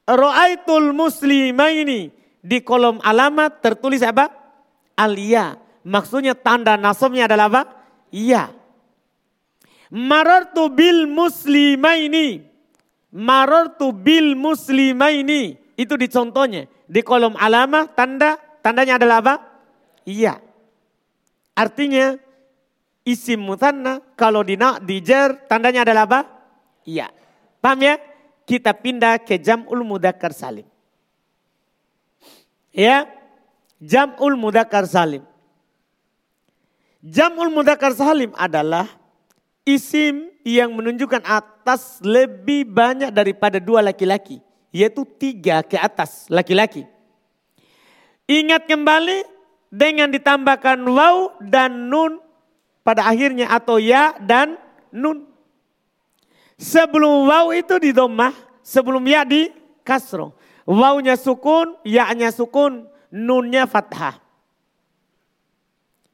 Ro'aitul muslimaini di kolom alamat tertulis apa? Alia. Maksudnya tanda nasabnya adalah apa? Iya. Marartu bil muslimaini. Marartu bil muslimaini. Itu di contohnya. Di kolom alamat tanda tandanya adalah apa? Iya. Artinya isim mutanna kalau di dijer tandanya adalah apa? Iya. Paham ya? Kita pindah ke jam'ul mudakar salim. Ya, jam'ul mudakar salim. Jam'ul mudakar salim adalah isim yang menunjukkan atas lebih banyak daripada dua laki-laki. Yaitu tiga ke atas laki-laki. Ingat kembali dengan ditambahkan waw dan nun pada akhirnya atau ya dan nun. Sebelum waw itu di domah, sebelum ya di kasro. Wawnya sukun, ya-nya sukun, nunnya fathah.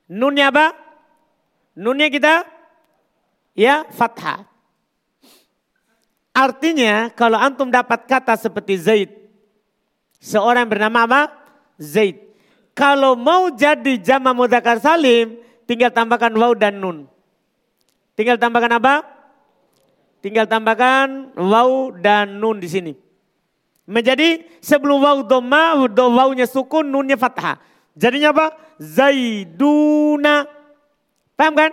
Nunnya apa? Nunnya kita ya fathah. Artinya kalau antum dapat kata seperti Zaid. Seorang bernama apa? Zaid. Kalau mau jadi jama mudakar salim, Tinggal tambahkan waw dan nun. Tinggal tambahkan apa? Tinggal tambahkan waw dan nun di sini. Menjadi sebelum waw doma, wawnya sukun, nunnya fathah. Jadinya apa? Zaiduna. Paham kan?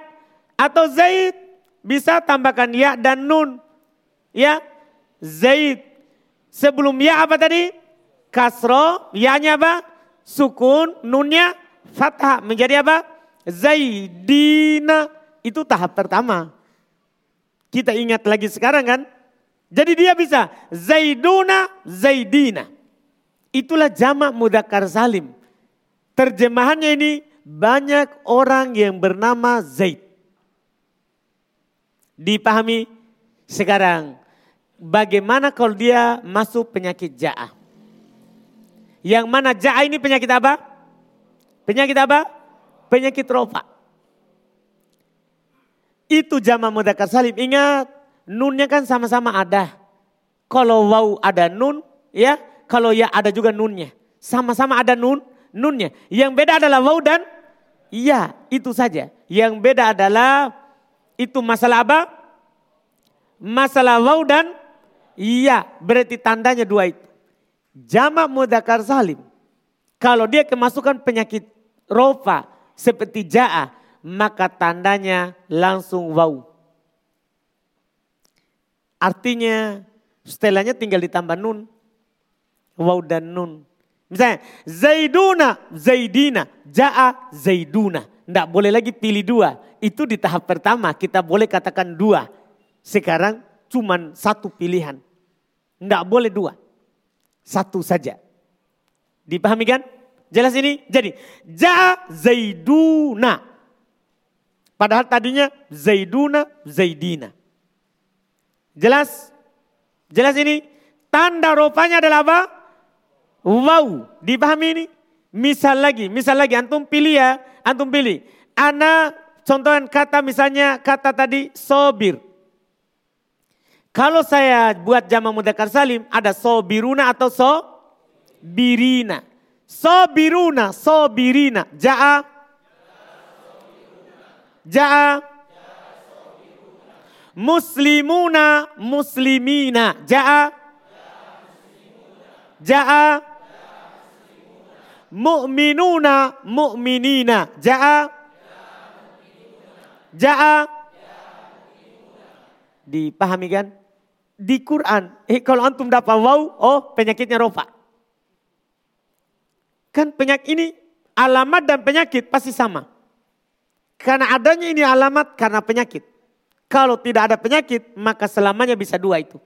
Atau Zaid bisa tambahkan ya dan nun. Ya, Zaid. Sebelum ya apa tadi? Kasro, ya-nya apa? Sukun, nunnya fathah. Menjadi apa? Zaidina itu tahap pertama. Kita ingat lagi sekarang kan? Jadi dia bisa Zaiduna, Zaidina. Itulah jamak mudakar salim. Terjemahannya ini banyak orang yang bernama Zaid. Dipahami sekarang bagaimana kalau dia masuk penyakit ja'ah. Yang mana ja'ah ini penyakit apa? Penyakit apa? penyakit rofa. Itu jama mudakar salim. Ingat, nunnya kan sama-sama ada. Kalau waw ada nun, ya. Kalau ya ada juga nunnya. Sama-sama ada nun, nunnya. Yang beda adalah wau dan iya, itu saja. Yang beda adalah itu masalah apa? Masalah wau dan iya, berarti tandanya dua itu. Jamak mudakar salim. Kalau dia kemasukan penyakit rofa seperti ja'a, maka tandanya langsung wau. Artinya setelahnya tinggal ditambah nun. Waw dan nun. Misalnya Zaiduna, Zaidina, Ja'a, Zaiduna. Tidak boleh lagi pilih dua. Itu di tahap pertama kita boleh katakan dua. Sekarang cuma satu pilihan. Tidak boleh dua. Satu saja. Dipahami kan? Jelas ini? Jadi Ja'a, Zaiduna. Padahal tadinya Zaiduna, Zaidina. Jelas? Jelas ini? Tanda rupanya adalah apa? Wow, dipahami ini? Misal lagi, misal lagi, antum pilih ya, antum pilih. Ana contohan kata misalnya kata tadi sobir. Kalau saya buat jama mudakar salim, ada sobiruna atau sobirina. Sobiruna, sobirina. Ja'a. Ja'a. Muslimuna, muslimina. Ja'a. Ja'a mu'minuna mu'minina. Ja'a. Ja'a. Dipahami kan? Di Quran, eh, kalau antum dapat wow, oh penyakitnya rofa. Kan penyakit ini alamat dan penyakit pasti sama. Karena adanya ini alamat karena penyakit. Kalau tidak ada penyakit, maka selamanya bisa dua itu.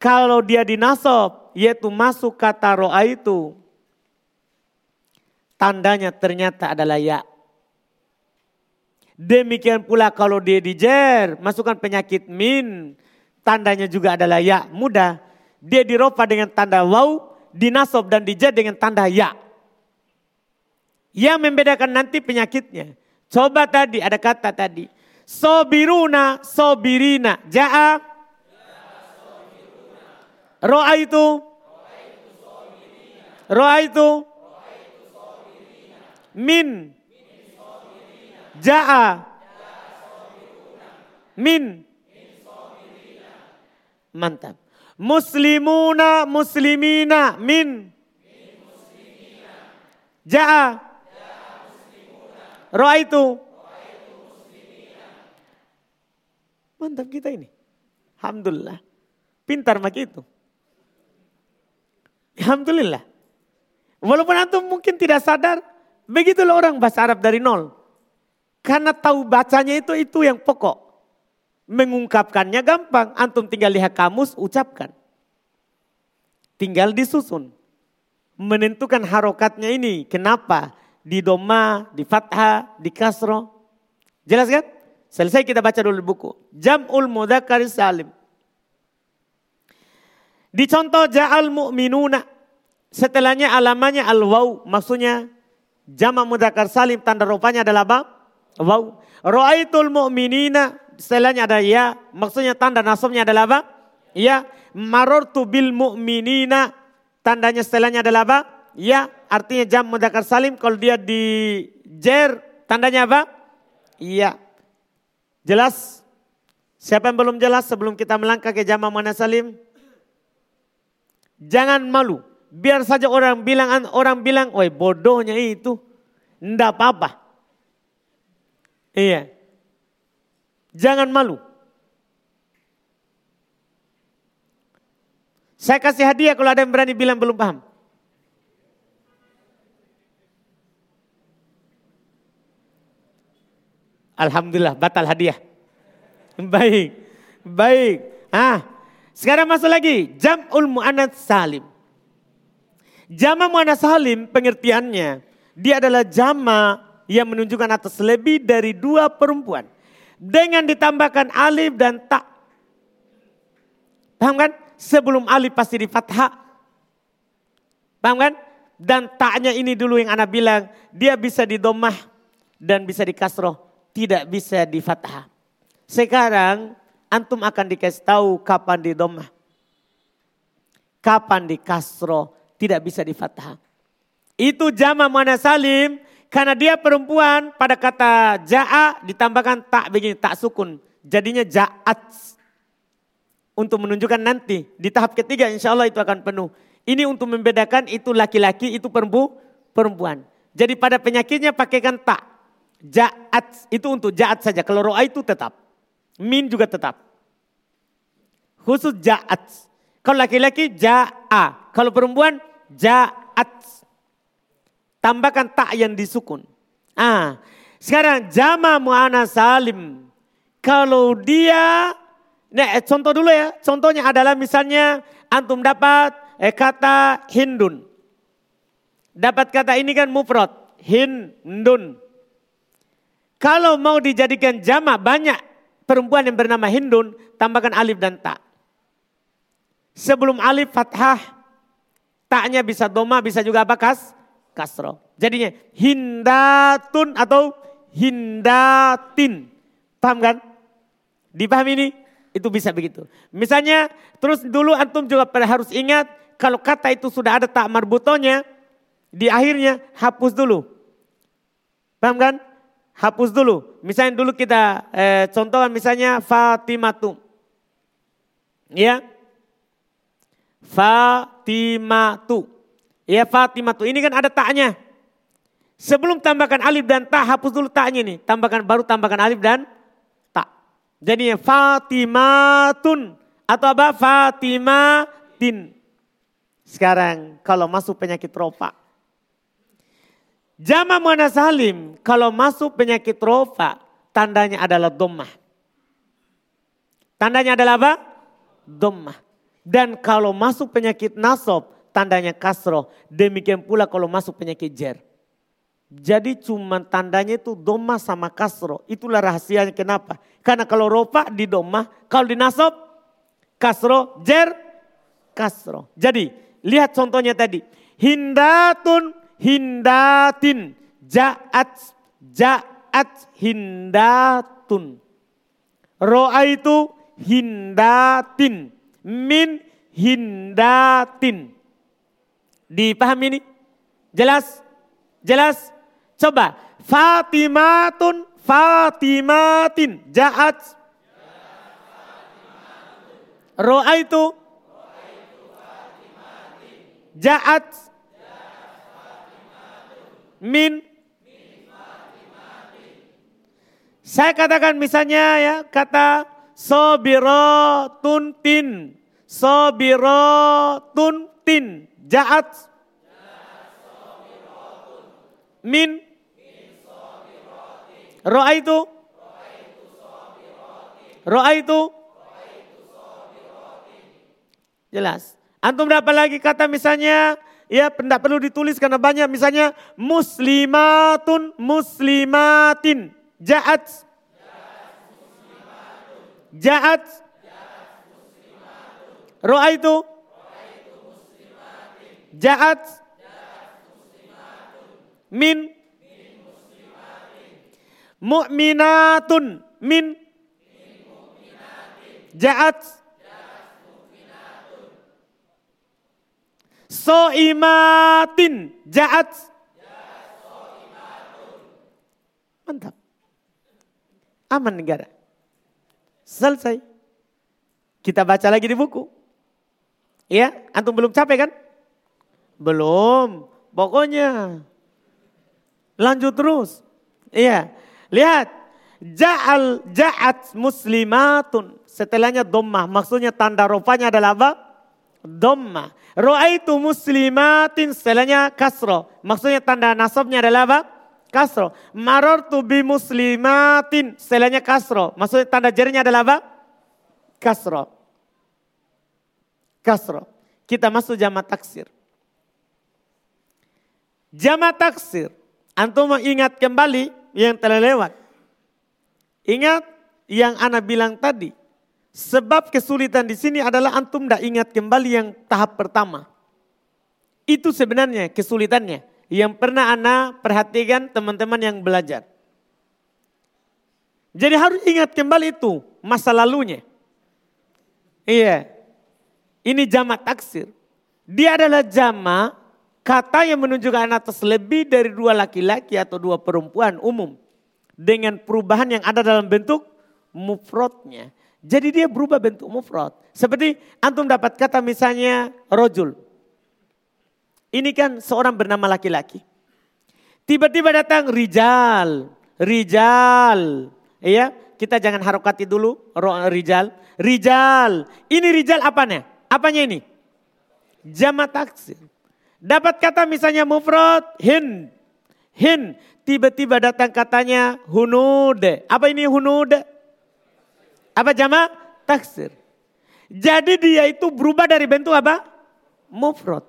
Kalau dia dinasob, yaitu masuk kata roa itu, tandanya ternyata adalah ya. Demikian pula kalau dia dijer, masukkan penyakit min, tandanya juga adalah ya. Mudah. Dia diropa dengan tanda waw, dinasob dan dijer dengan tanda ya. Yang membedakan nanti penyakitnya. Coba tadi ada kata tadi. Sobiruna, sobirina, ja'a Roa itu. Roa itu. Min. Ja'a. Min. Mantap. Muslimuna muslimina min. Ja'a. Roa itu. Mantap kita ini. Alhamdulillah. Pintar mak itu. Alhamdulillah. Walaupun antum mungkin tidak sadar, begitulah orang bahasa Arab dari nol. Karena tahu bacanya itu itu yang pokok. Mengungkapkannya gampang, antum tinggal lihat kamus, ucapkan. Tinggal disusun. Menentukan harokatnya ini, kenapa? Di doma, di fathah, di kasro. Jelas kan? Selesai kita baca dulu buku. Jam'ul mudakar salim. Di contoh ja'al mu'minuna. Setelahnya alamannya al-waw. Maksudnya jama mudakar salim tanda rupanya adalah apa? Waw. Ra'aitul mu'minina. Setelahnya ada ya. Maksudnya tanda nasabnya adalah apa? Ya. Marortu bil mu'minina. Tandanya setelahnya adalah apa? Ya. Artinya jam mudakar salim. Kalau dia di jer. Tandanya apa? Iya. Jelas? Siapa yang belum jelas sebelum kita melangkah ke jama mana salim? Jangan malu. Biar saja orang bilang orang bilang, "Woi, bodohnya itu." Enggak apa-apa. Iya. Jangan malu. Saya kasih hadiah kalau ada yang berani bilang belum paham. Alhamdulillah batal hadiah. Baik. Baik. Ah, sekarang masuk lagi, jam'ul mu'anats salim. Jama mu'anats salim pengertiannya, dia adalah jama yang menunjukkan atas lebih dari dua perempuan. Dengan ditambahkan alif dan tak. Paham kan? Sebelum alif pasti di fathah. Paham kan? Dan taknya ini dulu yang anak bilang, dia bisa di domah dan bisa di kasroh. Tidak bisa di fathah. Sekarang antum akan dikasih tahu kapan di domah. Kapan di kasro tidak bisa di fathah. Itu jama mana salim karena dia perempuan pada kata ja'a ditambahkan tak begini, tak sukun. Jadinya ja'at. Untuk menunjukkan nanti di tahap ketiga insya Allah itu akan penuh. Ini untuk membedakan itu laki-laki, itu perempuan. Jadi pada penyakitnya pakaikan tak. Ja'at itu untuk ja'at saja. Kalau ro'a itu tetap. Min juga tetap. Khusus ja'at. Kalau laki-laki ja'a. Kalau perempuan ja'at. Tambahkan tak yang disukun. Ah, sekarang jama mu'ana salim. Kalau dia, nah, contoh dulu ya. Contohnya adalah misalnya antum dapat eh, kata hindun. Dapat kata ini kan mufrad, hindun. Kalau mau dijadikan jama banyak perempuan yang bernama hindun, tambahkan alif dan tak. Sebelum alif fathah, taknya bisa doma, bisa juga apa kas? kasro. Jadinya hindatun atau hindatin. Paham kan? Dipahami ini? Itu bisa begitu. Misalnya terus dulu antum juga harus ingat kalau kata itu sudah ada tak marbutonya di akhirnya hapus dulu. Paham kan? Hapus dulu. Misalnya dulu kita eh, contohkan misalnya Fatimatu. Ya. Fatimatu. Ya Fatimah tuh ini kan ada taknya. Sebelum tambahkan alif dan tak, hapus dulu taknya nih. Tambahkan baru tambahkan alif dan tak. Jadi Fatimatun atau apa? Fatimatin. Sekarang kalau masuk penyakit rofa. Jama mana salim kalau masuk penyakit rofa tandanya adalah domah. Tandanya adalah apa? Domah. Dan kalau masuk penyakit nasob tandanya kasroh. Demikian pula kalau masuk penyakit jer. Jadi cuma tandanya itu doma sama kasroh. Itulah rahasianya kenapa. Karena kalau ropa di doma, kalau di nasob, kasroh, jer, kasroh. Jadi lihat contohnya tadi. Hindatun, hindatin, ja'at, ja'at, hindatun. Ro'a itu hindatin, min hindatin. Dipahami ini? Jelas? Jelas? Coba. Fatimatun, Fatimatin, Ja'at. Ro'a itu? Ja'at. Min. Saya katakan misalnya ya kata sobirotun tin. Sobirotun tin. Ja'at min roa itu roa itu jelas antum berapa lagi kata misalnya ya tidak perlu ditulis karena banyak. Misalnya muslimatun muslimatin. Jaat. Jaat. Roa itu? Ja'at. Min? Mu'minatun. Min? Ja'at So'imatin Ja'at Mantap. Aman negara. Selesai. Kita baca lagi di buku. Ya, antum belum capek kan? Belum. Pokoknya lanjut terus. Iya. Lihat. Ja'al ja'at muslimatun. Setelahnya dommah. Maksudnya tanda rupanya adalah apa? Dommah. Ro'aitu muslimatin. Setelahnya kasro. Maksudnya tanda nasabnya adalah apa? Kasro. Marartu bi muslimatin. Setelahnya kasro. Maksudnya tanda jarinya adalah apa? Kasro. Kasro. Kita masuk jamaah taksir. Jama taksir. Antum ingat kembali yang telah lewat. Ingat yang Ana bilang tadi. Sebab kesulitan di sini adalah antum tidak ingat kembali yang tahap pertama. Itu sebenarnya kesulitannya. Yang pernah Ana perhatikan teman-teman yang belajar. Jadi harus ingat kembali itu masa lalunya. Iya. Ini jama taksir. Dia adalah jama kata yang menunjukkan atas lebih dari dua laki-laki atau dua perempuan umum dengan perubahan yang ada dalam bentuk mufrodnya. Jadi dia berubah bentuk mufrad. Seperti antum dapat kata misalnya rojul. Ini kan seorang bernama laki-laki. Tiba-tiba datang rijal, rijal. Iya, kita jangan harokati dulu rijal. Rijal, ini rijal apanya? Apanya ini? Jama taksir. Dapat kata misalnya mufrad, hin. Hin, tiba-tiba datang katanya hunud. Apa ini hunud? Apa jama? Taksir. Jadi dia itu berubah dari bentuk apa? Mufrad.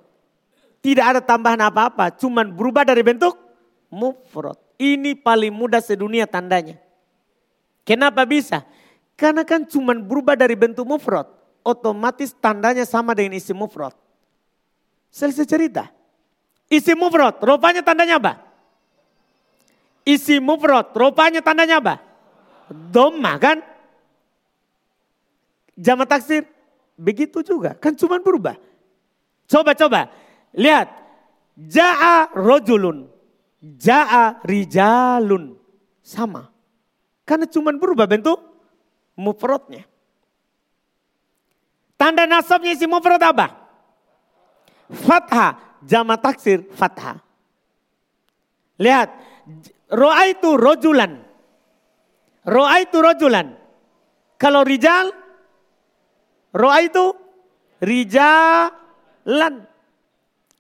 Tidak ada tambahan apa-apa, cuman berubah dari bentuk mufrad. Ini paling mudah sedunia tandanya. Kenapa bisa? Karena kan cuman berubah dari bentuk mufrad. Otomatis tandanya sama dengan isi mufrad. Selesai cerita. Isi mufrad, rupanya tandanya apa? Isi mufrad, rupanya tandanya apa? Doma kan? Jama taksir, begitu juga. Kan cuma berubah. Coba-coba, lihat. Ja'a rojulun. Ja'a rijalun. Sama. Karena cuma berubah bentuk mufradnya. Tanda nasabnya isi mufrad apa? Fathah. Jama taksir fathah. Lihat. Ro'a itu rojulan. Ro'a itu rojulan. Kalau rijal Ro'a itu rijalan.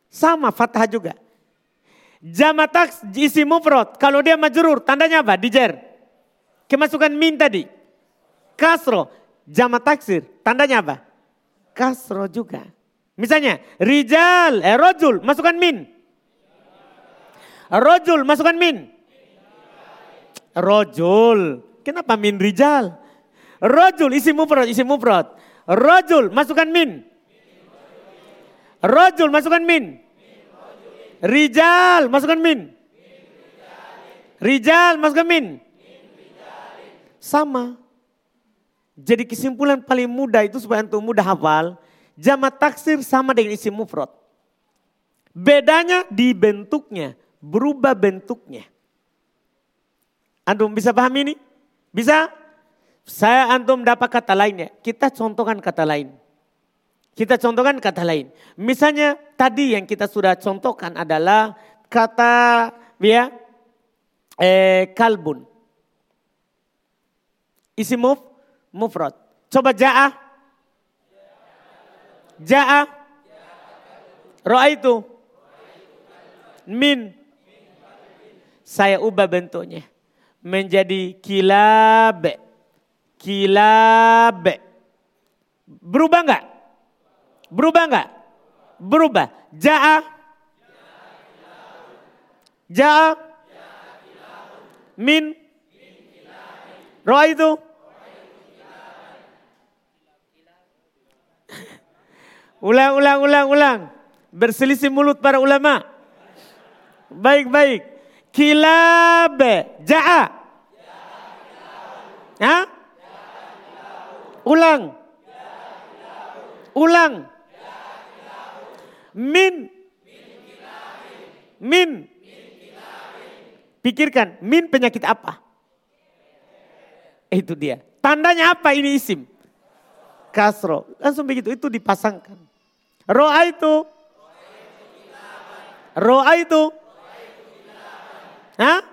Sama fathah juga. Jamatak isi mufrad. Kalau dia majrur tandanya apa? Dijer. Kemasukan min tadi. Kasro. Jama taksir. Tandanya apa? Kasro juga. Misalnya rijal, eh rojul masukkan min. Rojul masukkan min. Rojul. Kenapa min rijal? Rojul isi mufrad, isi mufrad. Rojul, masukkan min. Rojul, masukkan min. Rijal, masukkan min. Rijal, masukkan min. Sama. Jadi kesimpulan paling mudah itu supaya untuk mudah hafal. Jama taksir sama dengan isi mufrad. Bedanya di bentuknya, berubah bentuknya. Antum bisa paham ini? Bisa? Saya antum dapat kata lainnya. Kita contohkan kata lain. Kita contohkan kata lain. Misalnya tadi yang kita sudah contohkan adalah kata ya eh, kalbun. Isi muf, mufrad. Coba ja'a. Ja'a. Ro'a itu. Min. Saya ubah bentuknya. Menjadi kilab kilab. Berubah enggak? Berubah enggak? Berubah. Ja'a. Ja'a. Min. Roa itu. <laughs> ulang, ulang, ulang, ulang. Berselisih mulut para ulama. Baik, baik. Kilab. Ja'a. Hah? Ulang. Ulang. Min. Min. Pikirkan, min penyakit apa? Itu dia. Tandanya apa ini isim? Kasro. Langsung begitu, itu dipasangkan. Ro'a itu. Ro'a itu. Hah?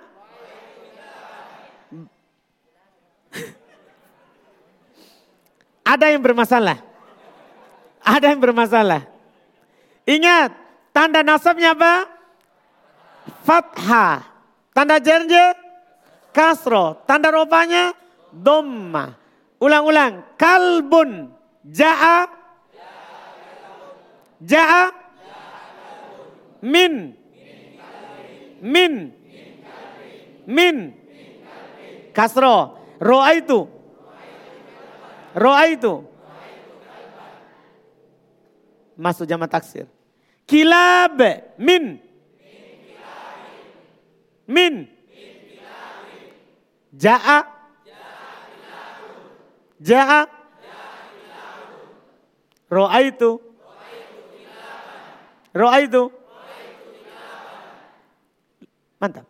Ada yang bermasalah. Ada yang bermasalah. Ingat, tanda nasabnya apa? Fathah. Tanda jerje? Kasro. Tanda rupanya? Domma. Ulang-ulang. Kalbun. Ja'a. Ja'a. Min. Min. Min. Kasro. Ro'a itu. Roa itu. Masuk jama taksir. Kilab min. Min. Ja'a. Ja'a. Roa itu. Roa itu. Mantap.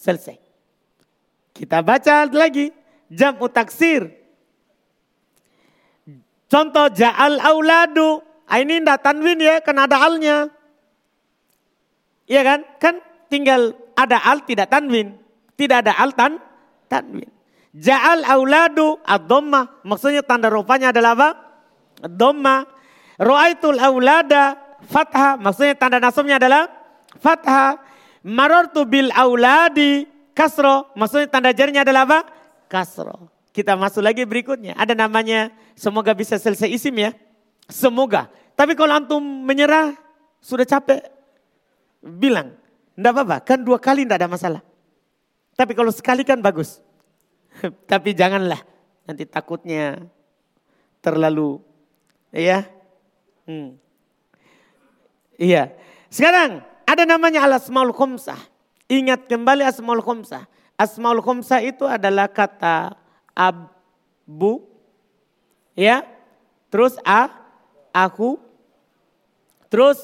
Selesai. Kita baca lagi. Jam utaksir. Contoh ja'al auladu. Ah, ini tidak tanwin ya, kan ada alnya. Iya kan? Kan tinggal ada al tidak tanwin. Tidak ada al tan, tanwin. Ja'al auladu ad Maksudnya tanda rupanya adalah apa? Ad-dhamma. Ru'aitul aulada fathah. Maksudnya tanda nasabnya adalah fathah. Marortu bil auladi kasro. Maksudnya tanda jarinya adalah apa? Kasro. Kita masuk lagi berikutnya. Ada namanya semoga bisa selesai isim ya. Semoga. Tapi kalau antum menyerah sudah capek. Bilang. Tidak apa-apa. Kan dua kali tidak ada masalah. Tapi kalau sekali kan bagus. <laughs> Tapi janganlah nanti takutnya terlalu ya. Hmm. Iya. Sekarang ada namanya al asmaul khumsah. Ingat kembali asmaul khumsah. Asmaul khumsah itu adalah kata abu ya. Terus a aku terus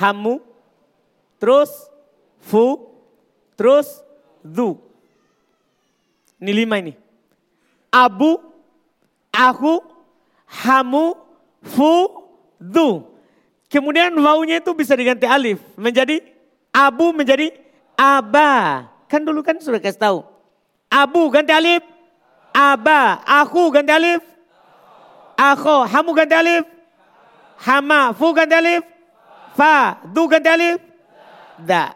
hamu terus fu terus du. Ini lima ini. Abu, aku, hamu, fu, du. Kemudian wawunya itu bisa diganti alif. Menjadi abu menjadi aba. Kan dulu kan sudah kasih tahu. Abu ganti alif. Aba. Aku ganti alif. Ako. Hamu ganti alif. Hama. Fu ganti alif. Fa. Du ganti alif. Da.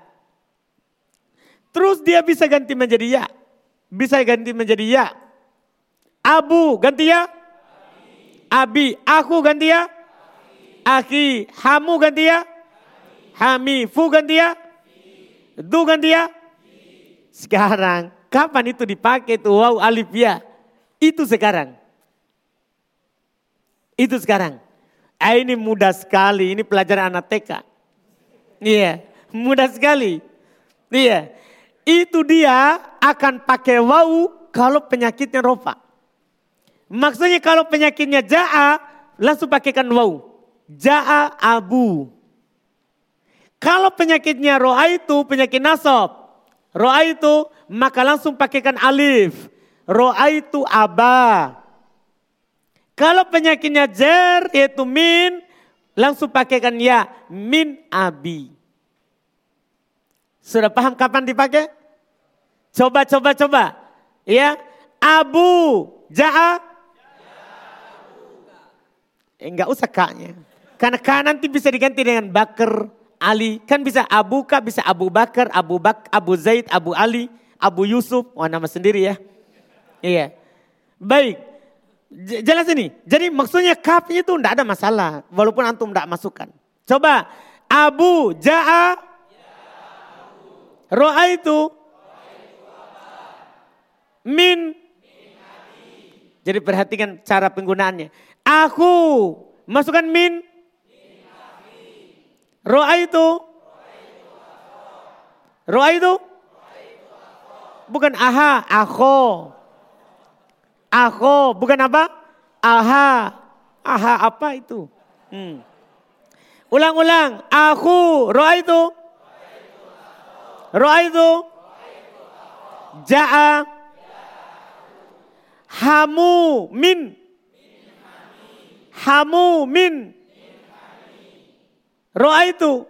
Terus dia bisa ganti menjadi ya bisa ganti menjadi ya. Abu ganti ya. Abi. Aku ganti ya. Aki. Hamu ganti ya. Hami. Fu ganti ya. Du ganti ya. Sekarang kapan itu dipakai itu wow alif ya? Itu sekarang. Itu sekarang. Ah, ini mudah sekali, ini pelajaran anak TK. Iya, mudah sekali. Iya, itu dia akan pakai wau kalau penyakitnya rofa. Maksudnya kalau penyakitnya ja'a, langsung pakaikan wau. Ja'a abu. Kalau penyakitnya roa itu penyakit nasab. Roa itu maka langsung pakaikan alif. Roa itu aba. Kalau penyakitnya jer yaitu min, langsung pakaikan ya. Min abi. Sudah paham kapan dipakai? Coba, coba, coba. Ya, Abu Ja'a. Eh, enggak usah kaknya. Karena kak nanti bisa diganti dengan Bakar, Ali. Kan bisa Abu Ka, bisa Abu Bakar, Abu Bak, Abu Zaid, Abu Ali, Abu Yusuf. Wah nama sendiri ya. Iya. Baik. Jelas ini. Jadi maksudnya kafnya itu enggak ada masalah. Walaupun antum enggak masukkan. Coba. Abu Ja'a Ro'a itu min. Jadi perhatikan cara penggunaannya. Aku masukkan min. Ro'a itu. Ro'a itu. Bukan aha, ako. Ako, bukan apa? Aha. Aha apa itu? Hmm. Ulang-ulang. Aku, ro'a itu. Ra'aitu ja'a hamu min hamu min Ra'aitu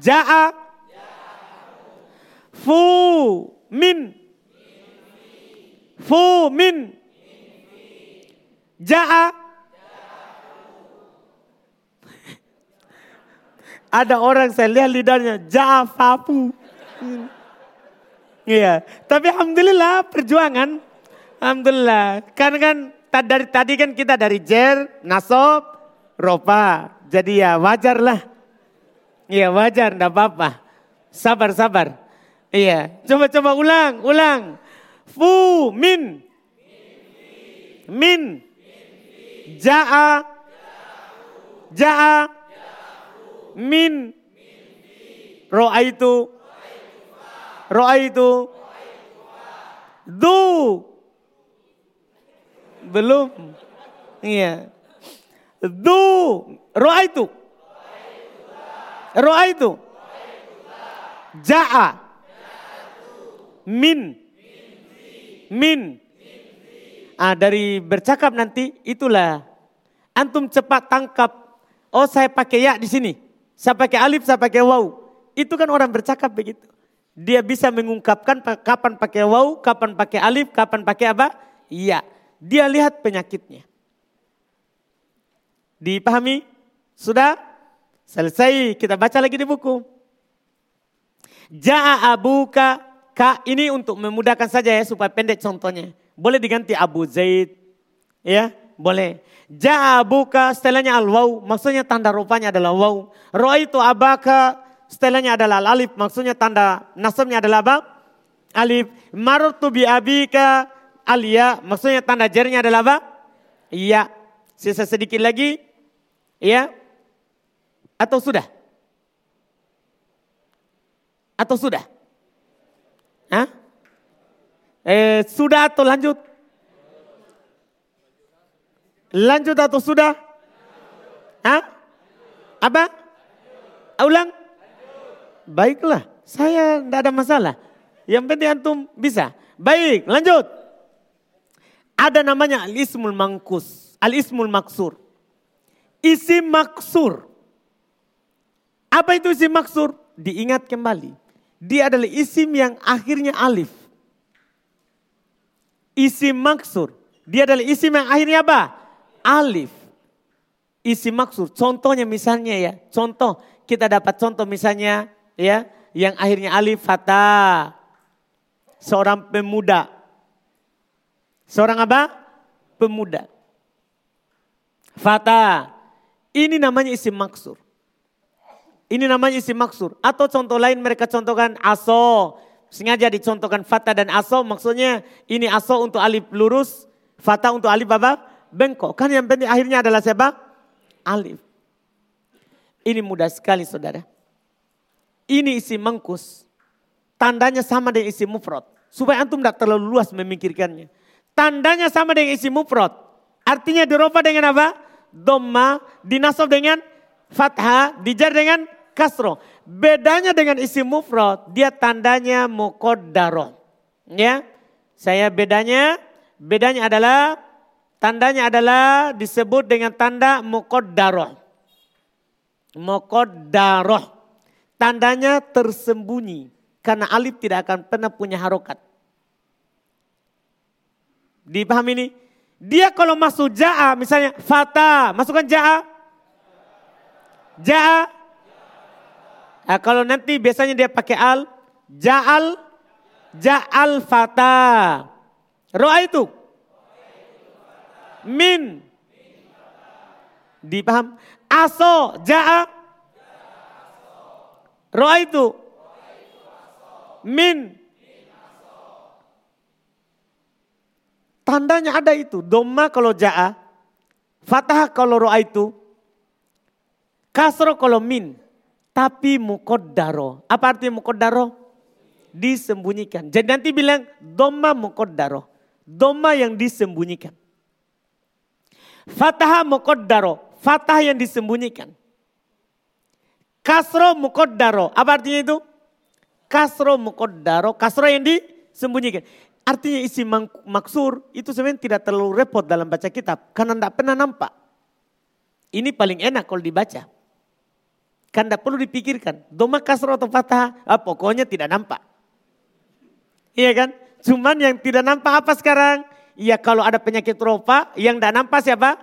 ja'a fu min fu min ja'a <laughs> Ada orang saya lihat lidahnya Jafafu. <laughs> Iya, tapi alhamdulillah perjuangan. Alhamdulillah. Karena kan dari tadi kan kita dari jer, nasob, ropa. Jadi ya wajar lah. Iya wajar, enggak apa-apa. Sabar, sabar. Iya, coba-coba ulang, ulang. Fu, min. Min. Ja'a. Ja'a min roa itu roa itu du belum iya du roa itu roa itu Ja'a. Min. Min. Ah, dari bercakap nanti itulah antum cepat tangkap. Oh saya pakai ya di sini. Saya pakai alif, saya pakai waw. Itu kan orang bercakap begitu. Dia bisa mengungkapkan kapan pakai waw, kapan pakai alif, kapan pakai apa? Iya. Dia lihat penyakitnya. Dipahami? Sudah? Selesai. Kita baca lagi di buku. Ja'a abuka. Ka ini untuk memudahkan saja ya supaya pendek contohnya. Boleh diganti Abu Zaid. Ya, boleh. Ja'a abuka setelahnya al-waw. Maksudnya tanda rupanya adalah waw. Roh itu abaka setelahnya adalah alif. Maksudnya tanda nasabnya adalah apa? Alif. Marutu bi abika alia. Maksudnya tanda jarinya adalah apa? Iya. Sisa sedikit lagi. Ya. Atau sudah? Atau sudah? Hah? Eh, sudah atau lanjut? Lanjut atau sudah? Hah? Apa? Ulang? Baiklah, saya tidak ada masalah. Yang penting antum bisa. Baik, lanjut. Ada namanya al-ismul mangkus, al-ismul maksur. Isi maksur. Apa itu isi maksur? Diingat kembali. Dia adalah isim yang akhirnya alif. Isim maksur. Dia adalah isim yang akhirnya apa? Alif. Isim maksur. Contohnya misalnya ya. Contoh. Kita dapat contoh misalnya ya. Yang akhirnya alif fata. Seorang pemuda. Seorang apa? Pemuda. Fata. Ini namanya isim maksur. Ini namanya isi maksur. Atau contoh lain mereka contohkan aso. Sengaja dicontohkan fata dan aso. Maksudnya ini aso untuk alif lurus. Fata untuk alif apa? Bengkok. Kan yang penting akhirnya adalah siapa? Alif. Ini mudah sekali saudara. Ini isi mengkus. Tandanya sama dengan isi mufrad. Supaya antum tidak terlalu luas memikirkannya. Tandanya sama dengan isi mufrad. Artinya diroba dengan apa? Doma, dinasab dengan fathah, dijar dengan kasro. Bedanya dengan isi mufrad, dia tandanya muqaddaro. Ya. Saya bedanya bedanya adalah tandanya adalah disebut dengan tanda muqaddaro. Muqaddaro. Tandanya tersembunyi karena alif tidak akan pernah punya harokat. Dipahami ini? Dia kalau masuk ja'a misalnya fata, masukkan ja'a. Ja'a Nah, kalau nanti biasanya dia pakai al, ja'al, ja'al fata. Ro'a itu. Min. Dipaham? Aso, ja'a. Ro'a itu. Min. Tandanya ada itu. Doma kalau ja'a. Fatah kalau ro'a itu. Kasro kalau min tapi mukodaro. Apa artinya mukodaro? Disembunyikan. Jadi nanti bilang doma mukodaro. Doma yang disembunyikan. Fatah mukodaro. Fatah yang disembunyikan. Kasro mukodaro. Apa artinya itu? Kasro mukodaro. Kasro yang disembunyikan. Artinya isi maksur itu sebenarnya tidak terlalu repot dalam baca kitab. Karena tidak pernah nampak. Ini paling enak kalau dibaca. Kan tidak perlu dipikirkan. Doma kasro atau fathah, ah, pokoknya tidak nampak. Iya kan? Cuman yang tidak nampak apa sekarang? Ya kalau ada penyakit ropa yang tidak nampak siapa?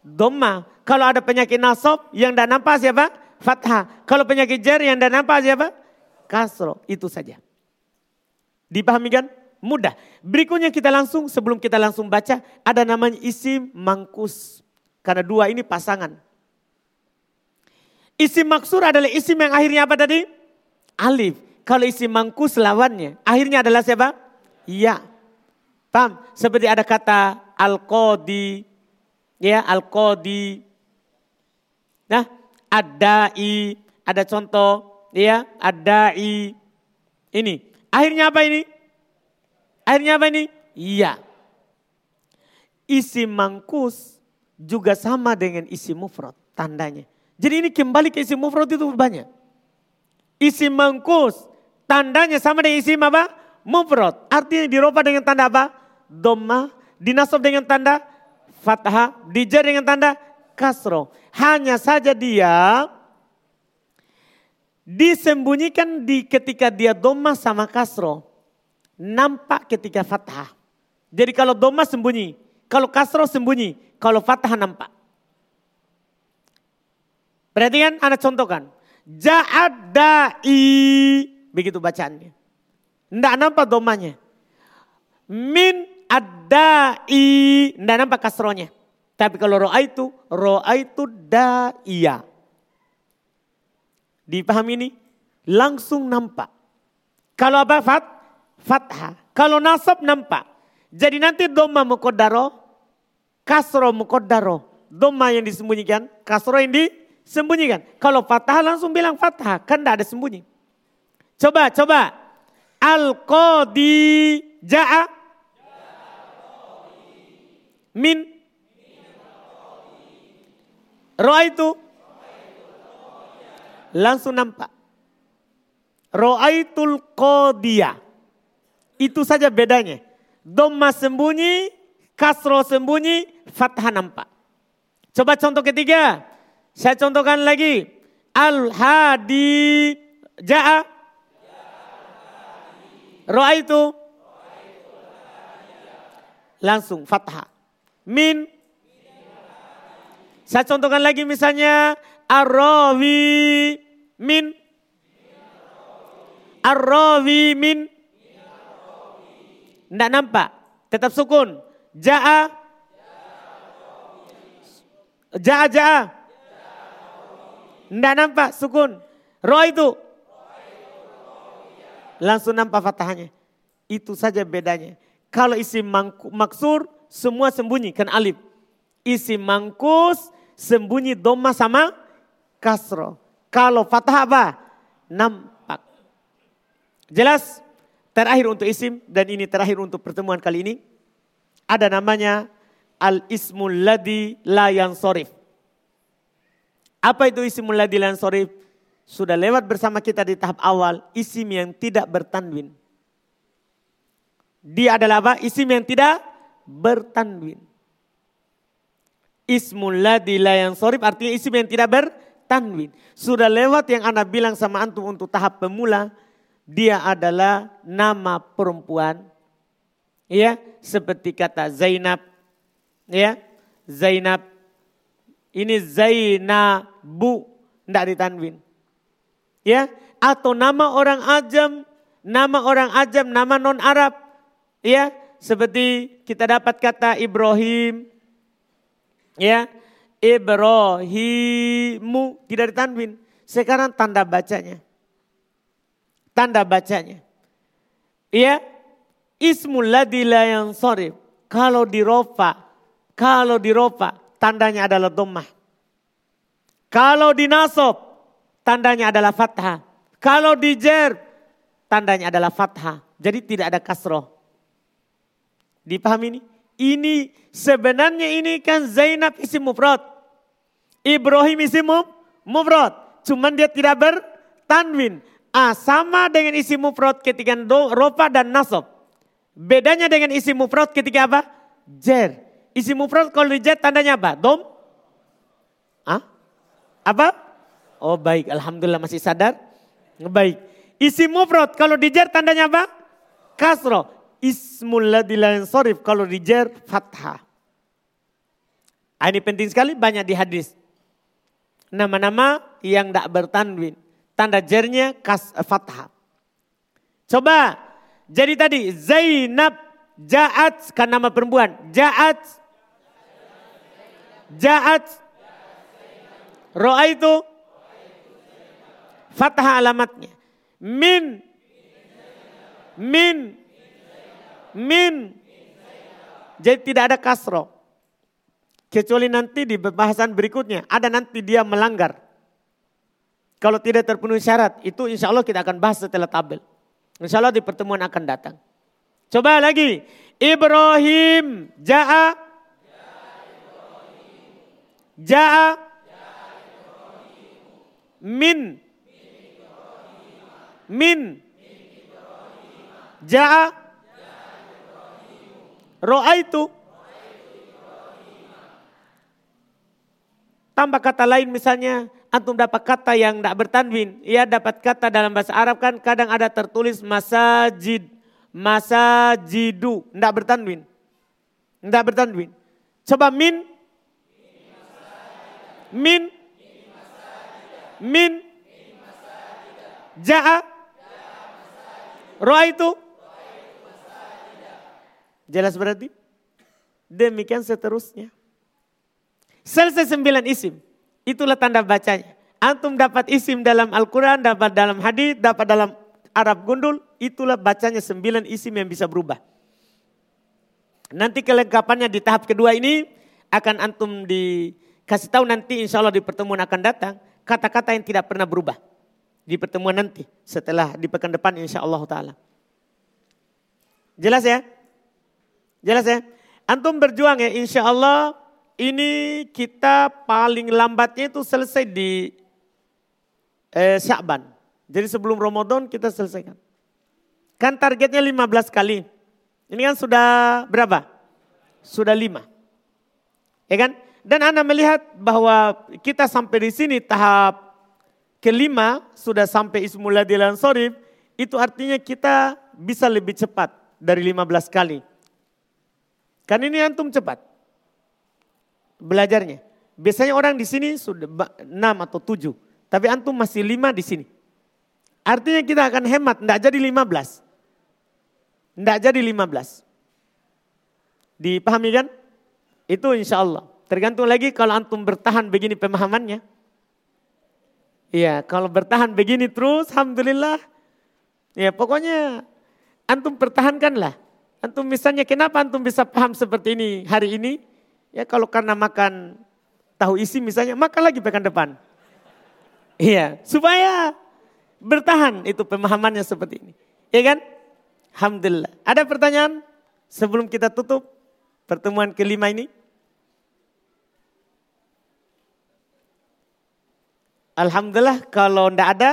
Doma. Kalau ada penyakit nasob yang tidak nampak siapa? Fathah. Kalau penyakit jar yang tidak nampak siapa? Kasro. Itu saja. Dipahami kan? Mudah. Berikutnya kita langsung, sebelum kita langsung baca, ada namanya isim mangkus. Karena dua ini pasangan. Isim maksur adalah isim yang akhirnya apa tadi? Alif. Kalau isim mangkus lawannya. Akhirnya adalah siapa? Iya. Paham? Seperti ada kata al-qadi. Ya, al-qadi. Nah, adai. Ada contoh. Ya, adai. Ini. Akhirnya apa ini? Akhirnya apa ini? Iya. Isim mangkus juga sama dengan isim mufrad tandanya. Jadi ini kembali ke isim mufrad itu banyak. Isim mangkus, tandanya sama dengan isim apa? Mufrad. Artinya diropa dengan tanda apa? Doma. Dinasab dengan tanda fathah. Dijar dengan tanda kasro. Hanya saja dia disembunyikan di ketika dia doma sama kasro. Nampak ketika fathah. Jadi kalau doma sembunyi. Kalau kasro sembunyi. Kalau fathah nampak. Perhatikan, anda contohkan. Ja'ad da'i. Begitu bacaannya. Tidak nampak domanya. Min ad-da'i. Tidak nampak kasronya. Tapi kalau ro'a itu, ro'a itu da'iyah. Dipahami ini? Langsung nampak. Kalau apa? Fat? Fathah. Kalau nasab nampak. Jadi nanti doma mukodaro, kasro mukodaro. Doma yang disembunyikan, kasro yang di sembunyikan. Kalau fathah langsung bilang fathah, kan tidak ada sembunyi. Coba, coba. Al-Qadi ja'a min roa itu langsung nampak. Ro'aitul qadiyah. Itu saja bedanya. Doma sembunyi, kasro sembunyi, fathah nampak. Coba contoh ketiga. Saya contohkan lagi. Al-hadi ja'a. Ro'a itu. Langsung fathah. Min. Saya contohkan lagi misalnya. Ar-rawi min. Ar-rawi min. Tidak nampak. Tetap sukun. Ja'a. Ja'a ja'a. Tidak nampak sukun. Roh itu. Langsung nampak fathahnya. Itu saja bedanya. Kalau isi maksur semua sembunyi kan alif. Isi mangkus sembunyi doma sama kasro. Kalau fathah apa? Nampak. Jelas? Terakhir untuk isim dan ini terakhir untuk pertemuan kali ini. Ada namanya al-ismul ladhi la sorif. Apa itu isimul ladhi lan sorif? Sudah lewat bersama kita di tahap awal, isim yang tidak bertanwin. Dia adalah apa? Isim yang tidak bertanwin. Ismul ladhi la yang sorif artinya isim yang tidak bertanwin. Sudah lewat yang Anda bilang sama antum untuk tahap pemula, dia adalah nama perempuan. Ya, seperti kata Zainab. Ya, Zainab ini Zainabu, tidak ditanwin. Ya, atau nama orang ajam, nama orang ajam, nama non Arab. Ya, seperti kita dapat kata Ibrahim. Ya, Ibrahimu tidak ditanwin. Sekarang tanda bacanya. Tanda bacanya. Ya, ismul ladzi yang sorif. Kalau dirofa, kalau dirofa, tandanya adalah dhammah. Kalau dinasob, tandanya adalah fathah. Kalau dijer, tandanya adalah fathah. Jadi tidak ada kasroh. Dipahami ini? Ini sebenarnya ini kan Zainab isim mufrad. Ibrahim isim mufrad. Cuman dia tidak bertanwin. Ah, sama dengan isim mufrad ketika ropa dan nasob. Bedanya dengan isim mufrad ketika apa? Jer. Isi mufrad kalau di tandanya apa? Dom? Hah? Apa? Oh baik, Alhamdulillah masih sadar. Baik. Isi mufrad kalau di tandanya apa? Kasro. Ismul ladhi sorif kalau di fathah. Ah, ini penting sekali banyak di hadis. Nama-nama yang tidak bertanwin. Tanda jernya kas fathah. Coba. Jadi tadi Zainab Ja'at kan nama perempuan. Ja'at Ja'at. Ro'a itu. Fathah alamatnya. Min. Min. Min. Jadi tidak ada kasro. Kecuali nanti di pembahasan berikutnya. Ada nanti dia melanggar. Kalau tidak terpenuhi syarat. Itu insya Allah kita akan bahas setelah tabel. Insya Allah di pertemuan akan datang. Coba lagi. Ibrahim ja'a Ja'a min min Ja'a. Ro'a itu. Tambah kata lain misalnya, antum dapat kata yang tidak bertanwin. Ia dapat kata dalam bahasa Arab kan kadang ada tertulis masajid, masajidu, tidak bertanwin. Tidak bertanwin. Coba min, min, min, ja'a, itu. Jelas berarti? Demikian seterusnya. Selesai sembilan isim. Itulah tanda bacanya. Antum dapat isim dalam Al-Quran, dapat dalam hadis, dapat dalam Arab gundul. Itulah bacanya sembilan isim yang bisa berubah. Nanti kelengkapannya di tahap kedua ini akan antum dikasih tahu nanti insya Allah di pertemuan akan datang. Kata-kata yang tidak pernah berubah. Di pertemuan nanti setelah di pekan depan insya Allah ta'ala. Jelas ya? Jelas ya? Antum berjuang ya insya Allah ini kita paling lambatnya itu selesai di eh, Syakban. Jadi sebelum Ramadan kita selesaikan. Kan targetnya 15 kali. Ini kan sudah berapa? Sudah lima. Ya kan? Dan Anda melihat bahwa kita sampai di sini tahap kelima sudah sampai Ismul Ladilan Sorif. Itu artinya kita bisa lebih cepat dari 15 kali. Kan ini antum cepat belajarnya. Biasanya orang di sini sudah enam atau tujuh, tapi antum masih lima di sini. Artinya kita akan hemat, tidak jadi lima belas. Tidak jadi lima belas. Dipahami kan? Itu insya Allah. Tergantung lagi kalau antum bertahan begini pemahamannya. Iya, kalau bertahan begini terus, Alhamdulillah. Ya pokoknya antum pertahankanlah. Antum misalnya kenapa antum bisa paham seperti ini hari ini? Ya kalau karena makan tahu isi misalnya, makan lagi pekan depan. Iya, supaya bertahan itu pemahamannya seperti ini. Iya kan? Alhamdulillah. Ada pertanyaan sebelum kita tutup pertemuan kelima ini? Alhamdulillah kalau ndak ada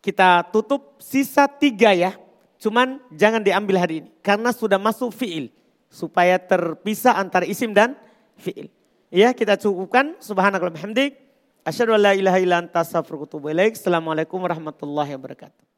kita tutup sisa tiga ya. Cuman jangan diambil hari ini karena sudah masuk fiil supaya terpisah antara isim dan fiil. Ya, kita cukupkan subhanakallah bihamdik asyhadu an la ilaha illa anta astaghfiruka wa atubu. Assalamualaikum warahmatullahi wabarakatuh.